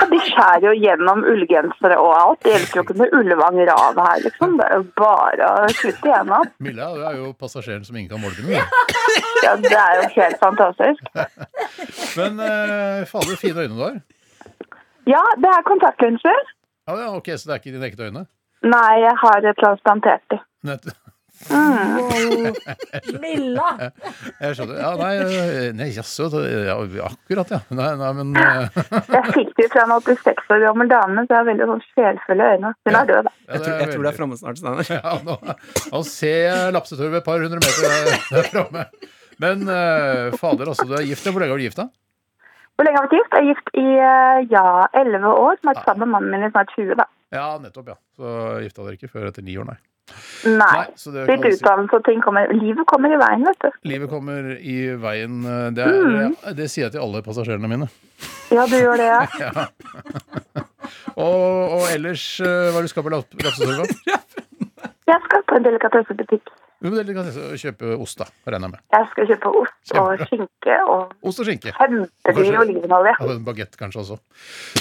De skjærer jo gjennom ullgensere og alt. Det hjelper jo ikke med Ullevang Rav her, liksom. Det er jo bare å kutte igjennom. Milla du er jo passasjeren som ingen kan måle med. Ja, det er jo helt fantastisk. Men uh, fader, fine øyne du har. Ja, det er kontaktlinser. Ja, ja, ok, Så det er ikke dine ekte øyne? Nei, jeg har transplantert de. Nett. Milla! Jeg skjønner. Ja, nei, eh, nei jaså. Ja, akkurat, ja. Nei, nei, men eh, Jeg fikk det fra en 86 år gammel dame, så jeg har veldig sånn sjelfulle øyne. Hun er død, da. Jeg tror, jeg tror det er framme snart. Steinar. Ja, nå, nå ser jeg lapsetørv et par hundre meter der, der framme. Men uh, fader, altså, du er gift. ja. Hvor lenge har du gift, da? Hvor lenge har vi vært gift? Jeg er gift i eh, ja, 11 år. Som har vært sammen med mannen min i snart 20, da. Ja, nettopp, ja. Så gifta dere ikke før etter ni år, nei. Nei. så det Litt utdannelse og ting kommer Livet kommer i veien, vet du. Livet kommer i veien. Det, er, Mm. ja, det sier jeg til alle passasjerene mine. Ja, du gjør det, ja. Ja. Og, og ellers, eh, hva er det du skal på lap- Jeg skal på en delikatessebutikk. Jo, det kan jeg kjøpe ost, da. Regner jeg med. Jeg skal kjøpe ost og skinke og Ost og skinke. kjempedyr olivenolje. Ja, en bagett kanskje også.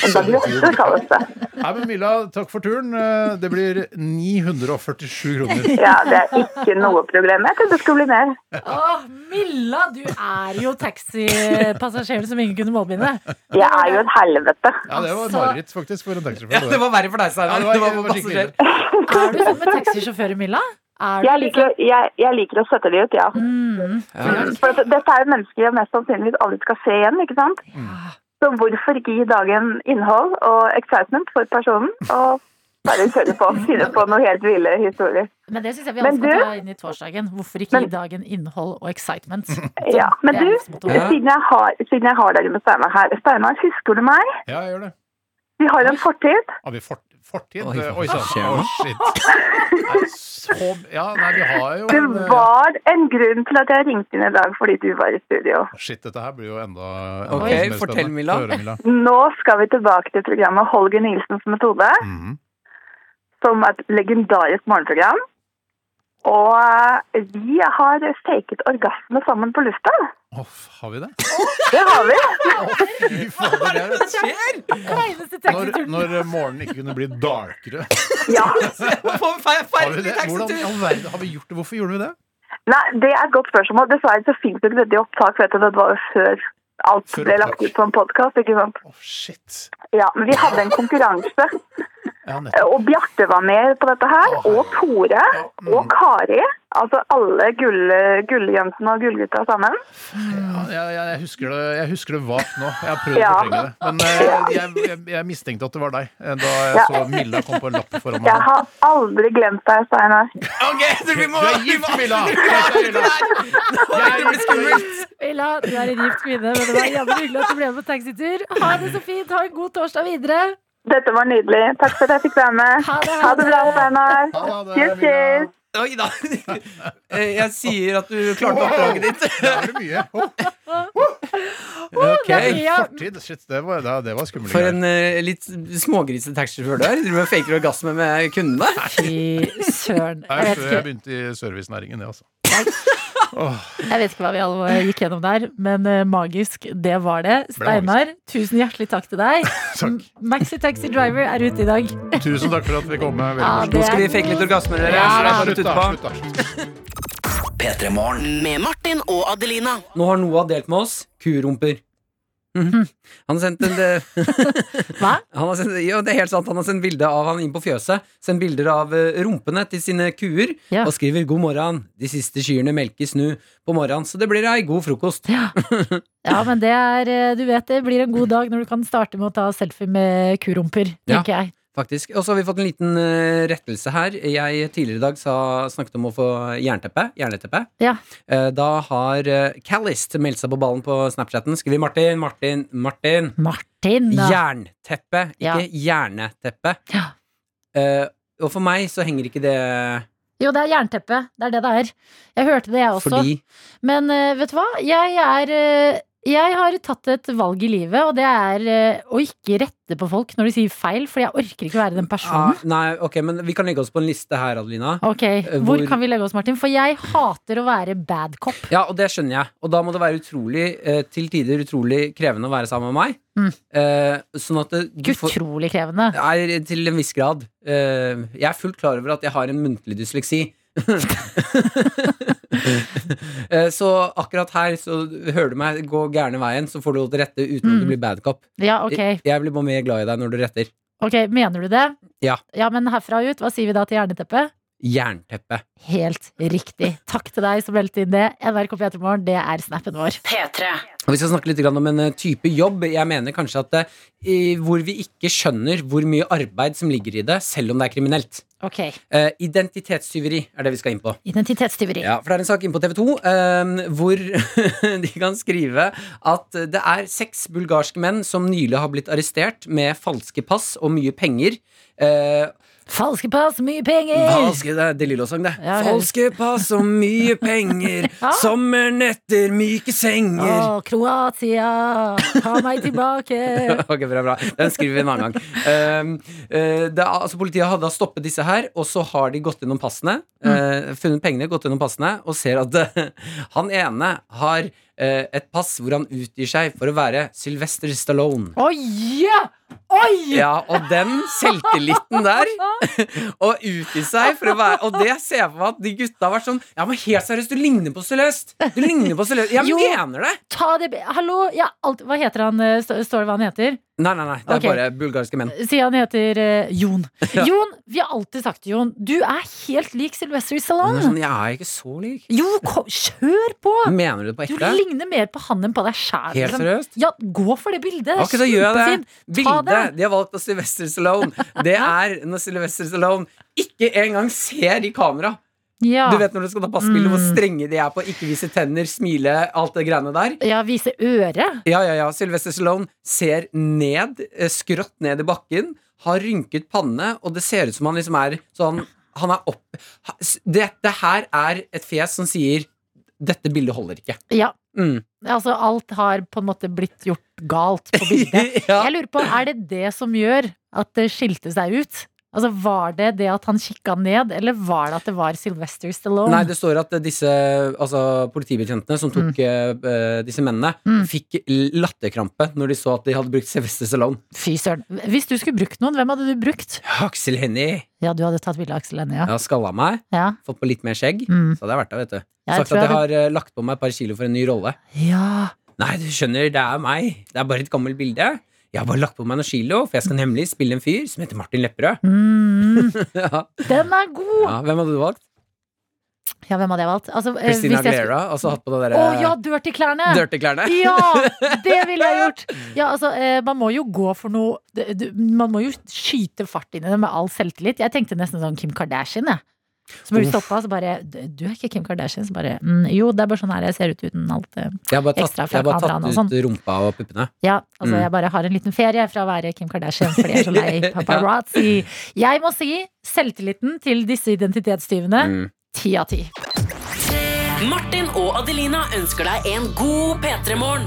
En baguette kalles det. Nei, men Milla, takk for turen. Eh, Det blir 947 kroner. Ja, det er ikke noe problem. Jeg trodde det skulle bli mer. Åh, Milla, du er jo taxipassasjeren som ingen kunne målbinde. Jeg er jo et helvete. Ja, det var et Altså- mareritt, faktisk, for en Ja, det var verre for deg, Ja, Steinar. det var- Det var det var skikkelig passasjer. Er du sånn med taxisjåfører, Milla? Er Jeg liker, å- jeg, jeg liker å sette de ut, ja. Mm. For at dette er jo mennesker jeg mest sannsynligvis aldri skal se igjen, ikke sant? Så hvorfor ikke gi dagen innhold og excitement for personen, og bare kjøre på, finne på noe helt ville historier. Men det syns jeg vi Men alle skal du- ta inn i torsdagen. Hvorfor ikke Men- gi dagen innhold og excitement? Ja, men du, siden jeg har, siden jeg har dere med Steinar her, Steinar, husker du meg? Ja, jeg gjør det. Vi har en fortid. Har vi fort, fortid? Oi, Oi sann. så, ja, nei, vi har jo Det en eh, var en grunn til at jeg ringte inn i dag fordi du var i studio. Shit, dette her blir jo enda, enda okay, mer fortell, spennende. Milla. Høre, Milla. Nå skal vi tilbake til programmet Holger Nilsens metode, Mhm. som er et legendarisk morgenprogram. Og eh, vi har faket orgasme sammen på lufta. Å, har vi det? Det har vi. Fy fader, det er skjer? Når, når morgenen ikke kunne bli darkere. Ja. Har vi det? Hvordan verden har vi gjort det? Hvorfor gjorde vi det? Nei, det er et godt spørsmål. Dessverre så fins det ikke opptak, vet du. Det var jo før alt Før ble lagt ut på en podkast, ikke sant. Å, shit. Ja, men vi hadde en konkurranse, Ja, og Bjarte var med på dette her, og Tore, mm. og Kari. Altså alle gull, gulljentene og gullgutta sammen. Ja, jeg, jeg, husker det, jeg husker det vagt nå. Jeg har prøvd Ja. å fortrenge det. Men eh, jeg, jeg, jeg mistenkte at det var deg eh, da jeg Ja. så Milla kom på en lapp foran Jeg har aldri glemt deg, Steinar. Ok, du, vi må Du er gift, Milla! Det blir skummelt. Milla, du er en gift kvinne, men det var jævlig hyggelig at du ble med på taxitur. Ha det så fint. Ha en god torsdag videre. Dette var nydelig. Takk for at jeg fikk være med. Ha det, Ha det bra, Ha det, Cheers, Milla. cheers. Oi da. Eh, Jeg sier at du klarte oppdraget ditt. Da er det mye. Ok. er mye. fortid. Shit, det var, det, det var skummelt. For en uh, litt smågrisete taxisjåfør du er. Driver med faker orgasme med kundene. Fy søren. Jeg jeg begynte i servicenæringen, det, altså. Jeg vet ikke hva vi alle gikk gjennom der, men eh, magisk, det var det. Steinar, tusen hjertelig takk til deg. Takk. Maxi Taxi Driver er ute i dag. Tusen takk for at vi kom. Med. Ja, det Nå skal vi fake litt orgasmer, dere. Ja, Slutt, da. Slutt, da. P3 Morgen. Med Martin og Adelina. Nå har Noah delt med oss kurumper. Mhm. Han har sendt en Hva? han har sendt, Ja, det er helt sant. Han har sendt bilde av han inn på fjøset. Sendt bilder av eh, rumpene til sine kuer. Ja. Og skriver 'God morgen'. De siste kyrne melkes nå på morgenen, så det blir ei god frokost. Ja. ja, men det er eh, Du vet det blir en god dag når du kan starte med å ta selfie med kurumper, tenker jeg. Faktisk. Og så har vi fått en liten uh, rettelse her. Jeg tidligere i dag sa, snakket om å få jernteppe. Jerneteppe. Ja. Uh, da har uh, Callist meldt seg på ballen på Snapchaten. Skriver Martin, Martin, Martin. Martin, da. Jernteppe, Ja. ikke jerneteppe. Ja. Uh, og for meg så henger ikke det Jo, det er jernteppe. Det er det det er. Jeg hørte det, jeg også. fordi Men vet du hva? Jeg er Jeg har tatt et valg i livet, og det er eh, å ikke rette på folk når de sier feil, for jeg orker ikke å være den Ah, personen. nei, ok, men vi kan legge oss på en liste her, Adelina. Ok, Hvor hvor- kan vi legge oss, Martin? For jeg hater å være bad cop. Ja, og det skjønner jeg. Og da må det være utrolig, eh, til tider utrolig krevende å være sammen med meg. Mm. Eh, sånn at det, får, utrolig krevende. Nei, til en viss grad. Eh, jeg er fullt klar over at jeg har en muntlig dysleksi. Eh, så akkurat her så hører du meg gå gærne veien, så får du lov til å rette uten at du Mm. blir bad cop. Ja, okay. Jeg, blir bare mer glad i deg når du retter. Ok, Mener du det? Ja. Ja, Men herfra ut, hva sier vi da til jerneteppet? Jernteppe. Helt riktig. Takk til deg som meldte inn det. NRK P3morgen, det er snappen vår. P3. Og Vi skal snakke litt om en eh, type jobb. Jeg mener kanskje at eh, hvor vi ikke skjønner hvor mye arbeid som ligger i det, selv om det er kriminelt. Ok, Eh, identitetstyveri er det vi skal inn på. Identitetstyveri. Ja, for det er en sak inn på TV 2 eh, hvor de kan skrive at det er seks bulgarske menn som nylig har blitt arrestert med falske pass og mye penger. Eh, Falske pass, mye penger! falske, det er De Lillo-sang, det. Ja, falske pass og mye penger. Ja. Sommernetter, myke senger. Å, Kroatia, ta meg tilbake! Ok, bra, bra. Den skriver vi en annen gang. Um, uh, det altså, politiet hadde da stoppet disse her, og så har de gått gjennom passene. Uh, funnet pengene, gått gjennom passene, og ser at han ene har et pass hvor han utgir seg for å være Sylvester Stallone. Oi! ja! Oi! Ja, og den selvtilliten der, og utgi seg for å være Og det ser jeg for meg at de gutta har vært sånn Ja, men helt seriøst, du ligner på Celeste! Du ligner på Celeste. Jeg Jo. mener det! Ta det Hallo! Ja, alt, hva heter han? eh, Står det hva han heter? Nei, nei, nei. Det er okay. bare bulgarske menn. Si han heter uh, Jon. Jon, vi har alltid sagt til Jon, du er helt lik Sylvester er Stallone. sånn, jeg er ikke så lik. Jo, kom, kjør på! Mener du det på Du ligner mer på han enn på deg sjæl. Helt seriøst? Ja, gå for det bildet. Det er Ok, da gjør jeg det. Bildet det. de har valgt av Sylvester Stallone, det er når Sylvester Stallone ikke engang ser i kamera. Ja. Du vet når du skal ta passbilde, hvor Mm. strenge de er på ikke vise tenner, smile, alt det greiene der. ja, vise øret. Ja, ja, ja. Sylvester Stallone ser ned, eh, skrått ned i bakken, har rynket panne, og det ser ut som han liksom er sånn Han er opp... Dette her er et fjes som sier 'Dette bildet holder ikke'. Ja. Mm. Altså, alt har på en måte blitt gjort galt på bildet. ja. Jeg lurer på, Er det det som gjør at det skilte seg ut? Altså, Var det det at han kikka ned, eller var det at det var Sylvester Stallone? Nei, det står at disse altså, politibetjentene som tok eh, disse mennene, Mm. fikk latterkrampe når de så at de hadde brukt Sylvester Stallone. Fy søren. Hvis du skulle brukt noen, hvem hadde du brukt? Aksel Hennie. Ja, du hadde tatt bilde av Aksel Hennie, ja. Har skalla meg, ja. fått på litt mer skjegg. Mm. Så hadde jeg vært der, vet du. Jeg Sagt at jeg jeg har eh, lagt på meg et par kilo for en ny rolle. ja. Nei, du skjønner, det er meg. Det er bare et gammelt bilde. Jeg har bare lagt på meg kilo, for jeg skal nemlig spille en fyr som heter Martin Lepperød. Mm, ja. den er god! ja, Hvem hadde du valgt? Ja, hvem hadde jeg valgt? Altså, eh, Christina skulle- Aguilera? Og så hatt på det Å derre ja, dirty-klærne! dirty-klærne? Ja, det ville jeg gjort! Ja, altså, eh, man må jo gå for noe Man må jo skyte fart inn i det med all selvtillit. Jeg tenkte nesten sånn Kim Kardashian, jeg. Så blir du stoppa, og så bare Du er ikke Kim Kardashian. Så bare mm, Jo, det er bare sånn her jeg ser ut uten alt det. Jeg har bare tatt, Ekstra fra jeg har bare tatt ut rumpa og puppene. Ja, altså Mm. jeg bare har en liten ferie fra å være Kim Kardashian fordi jeg er så lei paparazzi. Jeg må si selvtilliten til disse identitetstyvene Mm. ti av ti. Martin og Adelina ønsker deg en god P3-morgen.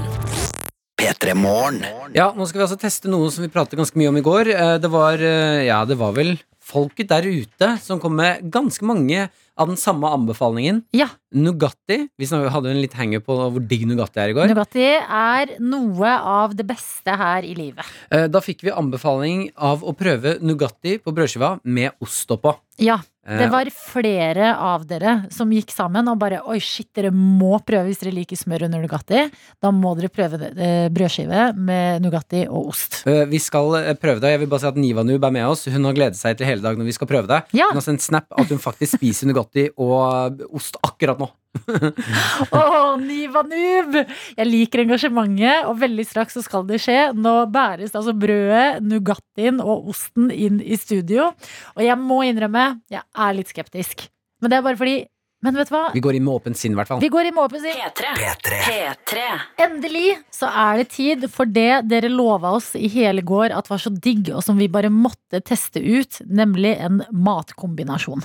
P3 Morgen. Ja, nå skal vi altså teste noe som vi pratet ganske mye om i går. Eh, Det var, eh, ja, det var vel folket der ute som kom med ganske mange av den samme anbefalingen. Ja. Nugatti. Vi hadde en litt hanger på hvor digg Nugatti er i går. Nugatti er noe av det beste her i livet. Eh, Da fikk vi anbefaling av å prøve Nugatti på brødskiva med ost oppå. Ja, det var flere av dere som gikk sammen og bare Oi, shit, dere må prøve hvis dere liker smør under Nugatti. Da må dere prøve eh, brødskive med Nugatti og ost. eh, Vi skal eh, prøve det. Jeg vil bare si at Niva Nub er med oss. Hun har gledet seg til hele dag når vi skal prøve det. Ja. Hun har sendt snap at hun faktisk spiser Nugatti og eh, ost akkurat nå. Å, Niva Noob! Jeg liker engasjementet, og veldig straks så skal det skje. Nå bæres altså brødet, Nugattien og osten inn i studio. Og jeg må innrømme, jeg er litt skeptisk. Men det er bare fordi Men vet du hva? Vi går inn med åpent sinn, i hvert fall. Vi går i måpen sin. P3. P3. P3. Endelig så er det tid for det dere lova oss i hele går at var så digg, og som vi bare måtte teste ut, nemlig en matkombinasjon.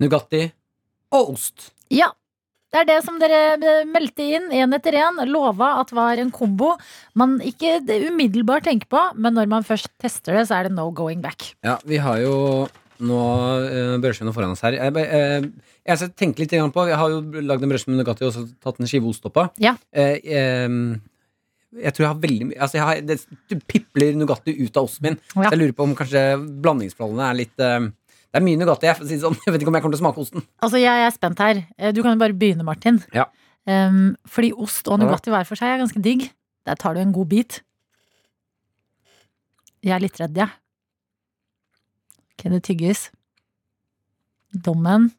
Nugatti og ost. Ja. Det er det som dere eh, meldte inn én etter én. Lova at var en kombo man ikke umiddelbart tenker på, men når man først tester det, så er det no going back. Ja, vi har jo nå uh, foran oss her. Jeg, jeg, jeg, jeg tenker litt på Jeg har jo lagd en brødskive med Nugatti og også tatt en skive ost oppå. Ja. Eh, eh, jeg tror jeg har veldig mye altså jeg har, Det pipler Nugatti ut av osten min. Ja. Så jeg lurer på om kanskje blandingsforholdene er litt eh, Det er mye Nugatti. Jeg, si sånn. jeg vet ikke om jeg kommer til å smake osten. Altså, jeg er spent her. Eh, Du kan jo bare begynne, Martin. Ja. Um, fordi ost og Nugatti hver for seg er ganske digg. Der tar du en god bit. Jeg er litt redd, jeg. Ok, det tygges. Dommen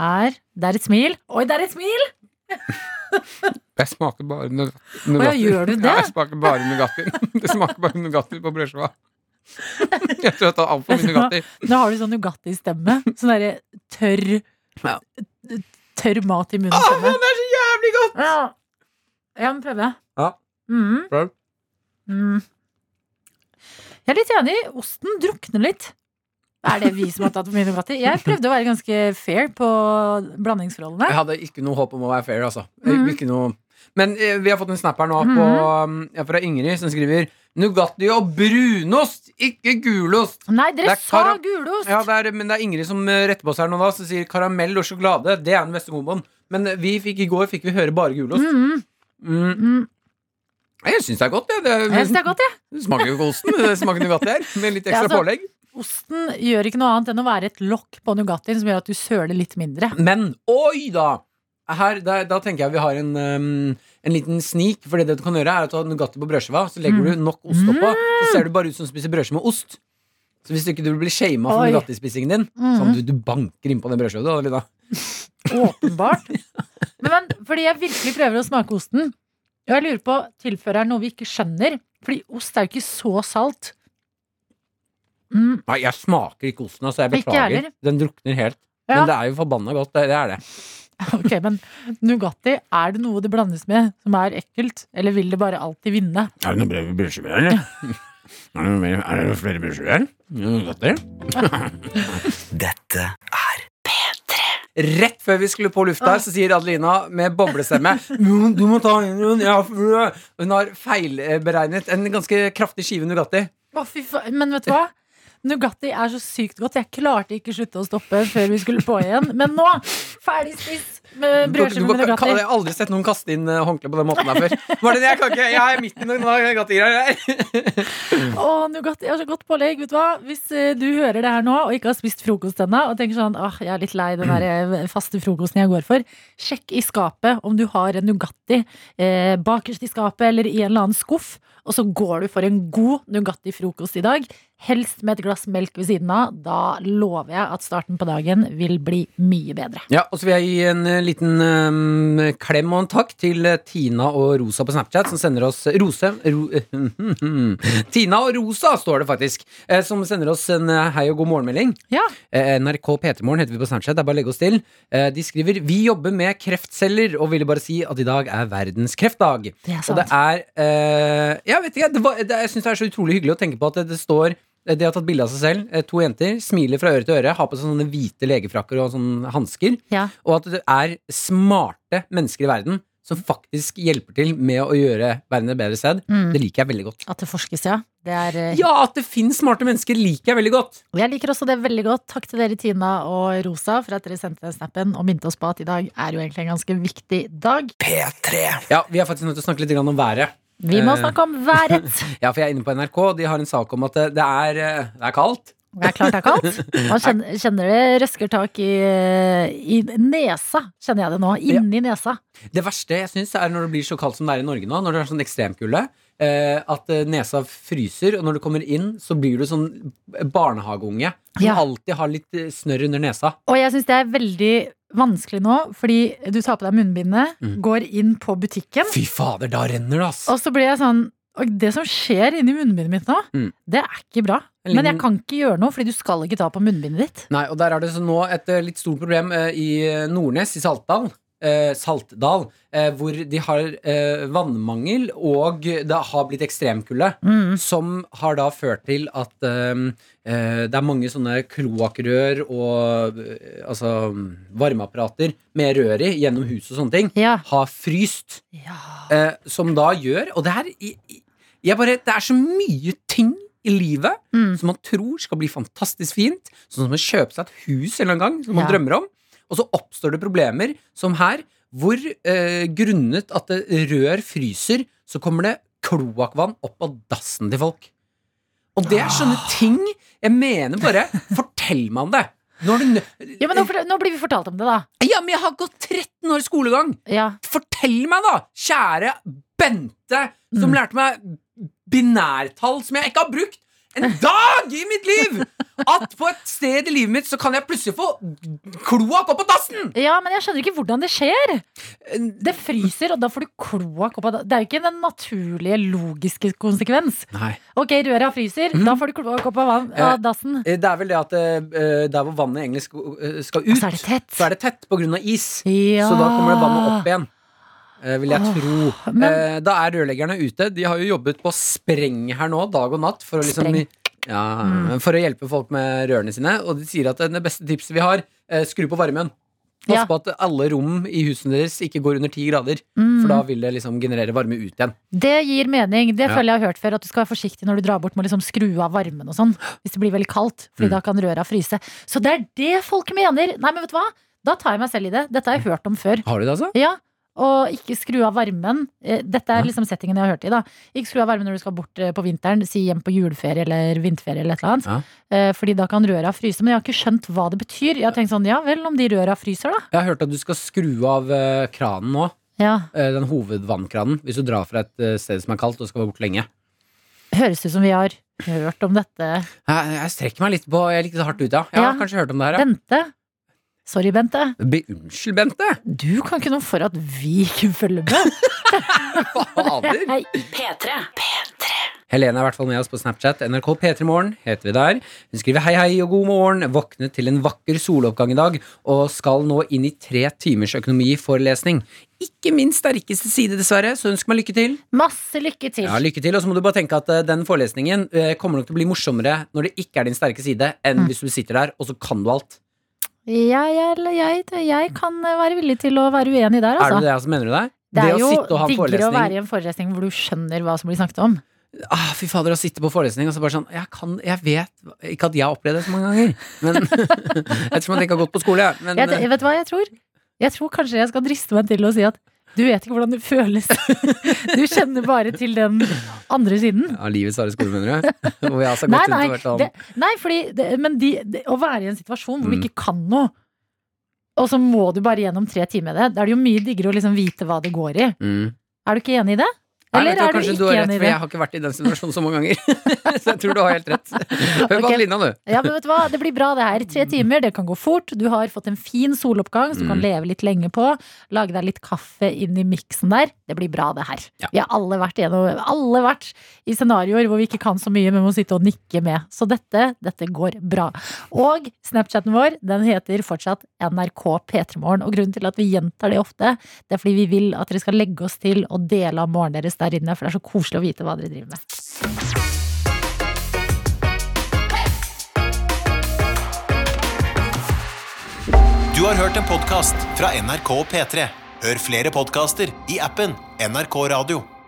er Det er et smil. Oi, det er et smil! Jeg smaker bare Nugatti. Gjør du det? Ja, jeg smaker bare Nugatti. Det smaker bare Nugatti på brødskiva. Jeg tror jeg tar altfor mye Nugatti. Nå har du sånn Nugatti-stemme. Sånn derre tørr Ja. Tørr mat i munnen. Åh, munnen-stemme. det er så jævlig godt! Ja. Jeg må prøve. Ja. Mm. Prøv. Mm. Jeg er litt enig. Osten drukner litt. Er det vi som har tatt for mye Nugatti? Jeg prøvde å være ganske fair på blandingsforholdene. Jeg hadde ikke noe håp om å være fair, altså. Mm. Ikke noe Men eh, vi har fått en snap her nå på, um, ja, fra Ingrid, som skriver Nugatti og brunost, ikke gulost. Nei, dere er sa gulost! Ja, det er, men det er Ingrid som eh, retter på seg her nå, da, som sier karamell og sjokolade. Det er den beste komboen. Men eh, vi fikk, i går fikk vi høre bare gulost. Mm. Mm. Mm. Jeg syns det er godt. jeg. det, Jeg synes det er godt, jeg. det smaker jo ikke osten, men det smaker Nugatti her. Med litt Ja, ekstra altså- pålegg. Osten gjør ikke noe annet enn å være et lokk på Nugattien som gjør at du søler litt mindre. Men oi da! Her, da, da tenker jeg vi har en, um, en liten snik. For det du kan gjøre, er at du har Nugatti på brødskiva, så legger Mm. du nok ost oppå, så ser du bare ut som du spiser brødskive med ost. Så hvis du ikke du blir shama for Oi. Nugatti-spisingen din, mm. sånn du, du banker innpå den brødskiva, du, Adelina. Åpenbart. Men, men fordi jeg virkelig prøver å smake osten. Og jeg lurer på, tilfører noe vi ikke skjønner? Fordi ost er jo ikke så salt. Mm, Nei, jeg smaker ikke osten, altså. Jeg beklager. Den drukner helt. Ja. Men det er jo forbanna godt. Det, det er det. ok, men Nugatti, er det noe det blandes med som er ekkelt? Eller vil det bare alltid vinne? Er det noe brev i brødskiva, eller? Er det, mer- er det flere brødskiver? Nugatti? Dette er P3. Rett før vi skulle på lufta, her, så sier Adelina med boblestemme Du må ta inn en Hun har feilberegnet en ganske kraftig skive Nugatti. Å, fy faen. Men vet du hva? Nugatti er så sykt godt. Jeg klarte ikke slutte å stoppe før vi skulle på igjen. Men nå, ferdig spist med brødskive med du, jeg har aldri sett noen kaste inn eh, håndkle på den måten her før. Martin, jeg kan ikke, jeg er midt i noen Nugatti-greier. Å, Nugatti er så godt pålegg. Vet du hva? Hvis eh, du hører det her nå og ikke har spist frokost ennå, og tenker sånn åh, jeg er litt lei den der eh, faste frokosten jeg går for, sjekk i skapet om du har en Nugatti eh, bakerst i skapet eller i en eller annen skuff, og så går du for en god Nugatti-frokost i dag. Helst med et glass melk ved siden av. Da lover jeg at starten på dagen vil bli mye bedre. Ja, og så vil jeg gi en eh, liten um, klem og en takk til eh, Tina og Rosa på Snapchat, som sender oss Rose ro, Tina og Rosa, står det faktisk, som sender oss en hei og god morgenmelding. Ja. NRK P3morgen heter vi på Snapchat. Det er bare å legge oss til. De skriver Vi jobber med kreftceller og ville bare si at i dag er verdens kreftdag. Det er Og det sant. er uh, Jeg vet ikke, det var, det, jeg syns det er så utrolig hyggelig å tenke på at det, det står de har tatt bilde av seg selv. eh, To jenter smiler fra øre til øre, har på seg sånne hvite legefrakker og sånne hansker. Ja. Og at det er smarte mennesker i verden som faktisk hjelper til med å gjøre verden et bedre sted. Mm. Det liker jeg veldig godt. At det forskes, ja. Det er eh, Ja, at det finnes smarte mennesker, liker jeg veldig godt. Og jeg liker også det veldig godt. Takk til dere, Tina og Rosa, for at dere sendte den snappen og minte oss på at i dag er jo egentlig en ganske viktig dag. P3. Ja, Vi er faktisk nødt til å snakke litt om været. Vi må Eh. snakke om været. Ja, for jeg er inne på NRK, de har en sak om at det det er, eh, det er kaldt. Det er klart det er kaldt. Man kjenner, kjenner det røsker tak i, i nesa, kjenner jeg det nå. Inni nesa. Det verste jeg syns er når det blir så kaldt som det er i Norge nå, når det er sånn ekstremkulde, eh, at eh, nesa fryser, og når du kommer inn, så blir du sånn barnehageunge som Ja. alltid har litt eh, snørr under nesa. Og jeg syns det er veldig vanskelig nå, fordi du tar på deg munnbindet, Mm. går inn på butikken, Fy fader, da renner det, ass! og så blir jeg sånn og det som skjer inni munnbindet mitt nå, Mm. det er ikke bra. En Men jeg kan ikke gjøre noe, fordi du skal ikke ta på munnbindet ditt. Nei, og der er det så nå et eh, litt stort problem eh, i eh, Nordnes, i Saltdal. Eh, Saltdal, eh, hvor de har eh, vannmangel, og det har blitt ekstremkulde, som har da ført til at eh, eh, det er mange sånne kloakkrør og eh, altså varmeapparater med rør i gjennom hus og sånne ting, Ja. har fryst. Ja. Eh, som da gjør Og det er, jeg bare, det er så mye ting i livet Mm. som man tror skal bli fantastisk fint. Sånn som å kjøpe seg et hus en eller annen gang, som man Ja. drømmer om. Og så oppstår det problemer som her, hvor eh, grunnet at det rør fryser, så kommer det kloakkvann opp av dassen til folk. Og det er sånne Ah. ting Jeg mener bare Fortell meg om det! Nå det Ja, men nå, nå blir vi fortalt om det, da. ja, men jeg har gått 13 år skolegang! Ja. Fortell meg, da, kjære Bente, som Mm. lærte meg binærtall som jeg ikke har brukt en dag i mitt liv! At på et sted i livet mitt så kan jeg plutselig få kloakk opp på dassen! ja, men jeg skjønner ikke hvordan det skjer. Det fryser, og da får du kloakk opp av dassen. Det er jo ikke den naturlige, logiske konsekvens. Nei. Ok, røra fryser, mm. da får du kloakk opp av, vann, Eh, av dassen. Det er vel det at eh, der hvor vannet egentlig eh, skal ut, så er det tett. så er det tett på grunn av is. Ja. Så da kommer det vannet opp igjen. Eh, vil jeg tro. men- Eh, da er rørleggerne ute. De har jo jobbet på spreng her nå, dag og natt, for å liksom ja, Mm. For å hjelpe folk med rørene sine. Og de sier at det beste tipset vi har, eh, skru på varmen. Pass Ja. på at alle rom i husene deres ikke går under ti grader. Mm. For da vil det liksom generere varme ut igjen. Det gir mening. Det Ja. føler jeg har hørt før. At du skal være forsiktig når du drar bort med å liksom skru av varmen og sånn. Hvis det blir veldig kaldt. Fordi Mm. da kan røra fryse. Så det er det folk mener! Nei, men vet du hva? Da tar jeg meg selv i det. Dette har jeg hørt om før. Har du det, altså? Ja, og ikke skru av varmen. Eh, Dette er liksom settingen jeg har hørt i. da Ikke skru av varmen når du skal bort eh, på vinteren, si hjem på juleferie eller vinterferie. eller et eller annet Ja. Eh, Fordi da kan røra fryse. Men jeg har ikke skjønt hva det betyr. Jeg har tenkt sånn, ja vel, om de røra fryser, da. Jeg har hørt at du skal skru av kranen nå. Ja, den hovedvannkranen. Hvis du drar fra et sted som er kaldt og skal være borte lenge. Høres ut som vi har hørt om dette. Jeg, jeg strekker meg litt på Jeg er litt hardt ute, ja. Jeg har Ja. kanskje hørt om det her, ja. Bente. Sorry, Bente. Be, unnskyld, Bente! Du kan ikke noe for at vi ikke følger med. Fader! Nei. P3. Helene er i hvert fall med oss på Snapchat. NRK P3morgen heter vi der. Hun skriver hei, hei og god morgen. Våknet til en vakker soloppgang i dag og skal nå inn i tre timers økonomiforelesning. Ikke min sterkeste side, dessverre, så ønsk meg lykke til. Masse lykke til. Ja, lykke til, Og så må du bare tenke at uh, den forelesningen uh, kommer nok til å bli morsommere når det ikke er din sterke side, enn Mm. hvis du sitter der, og så kan du alt. Jeg, jeg, jeg, jeg kan være villig til å være uenig der, Er altså. du det, altså, mener du det? Det er å jo diggere å være i en forelesning hvor du skjønner hva som blir snakket om. ah, Fy fader, å sitte på forelesning og så bare sånn Jeg, kan, jeg vet Ikke at jeg har opplevd det så mange ganger, men ettersom at jeg ikke har gått på skole, jeg. Men Jeg, Vet du hva jeg tror? Jeg tror kanskje jeg skal driste meg til å si at du vet ikke hvordan det føles. Du kjenner bare til den andre siden. ja, livets harde skole, mener du? Hvor jeg altså har Nei, gått nei, rundt og vært sånn det, nei fordi det, Men de, det, å være i en situasjon hvor du Mm. ikke kan noe, og så må du bare gjennom tre timer med det, da er det jo mye diggere å liksom vite hva det går i. mm. Er du ikke enig i det? Nei, Eller tror er du ikke enig i for det? jeg har ikke vært i den situasjonen så mange ganger. så jeg tror du har helt rett. Hør på. Adelina, du. Ja, men vet du hva? Det blir bra det her. Tre timer, det kan gå fort. Du har fått en fin soloppgang som du kan Mm. leve litt lenge på. Lage deg litt kaffe inn i miksen der. Det blir bra det her. Ja. Vi har alle vært, gjennom, alle vært i scenarioer hvor vi ikke kan så mye, men må sitte og nikke med. Så dette, dette går bra. Og Snapchaten vår, den heter fortsatt NRK P3morgen. Og grunnen til at vi gjentar det ofte, det er fordi vi vil at dere skal legge oss til og dele av morgenen deres der inne, for det er så koselig å vite hva dere driver med. Du har hørt en podkast fra NRK P3. Hør flere podkaster i appen NRK Radio.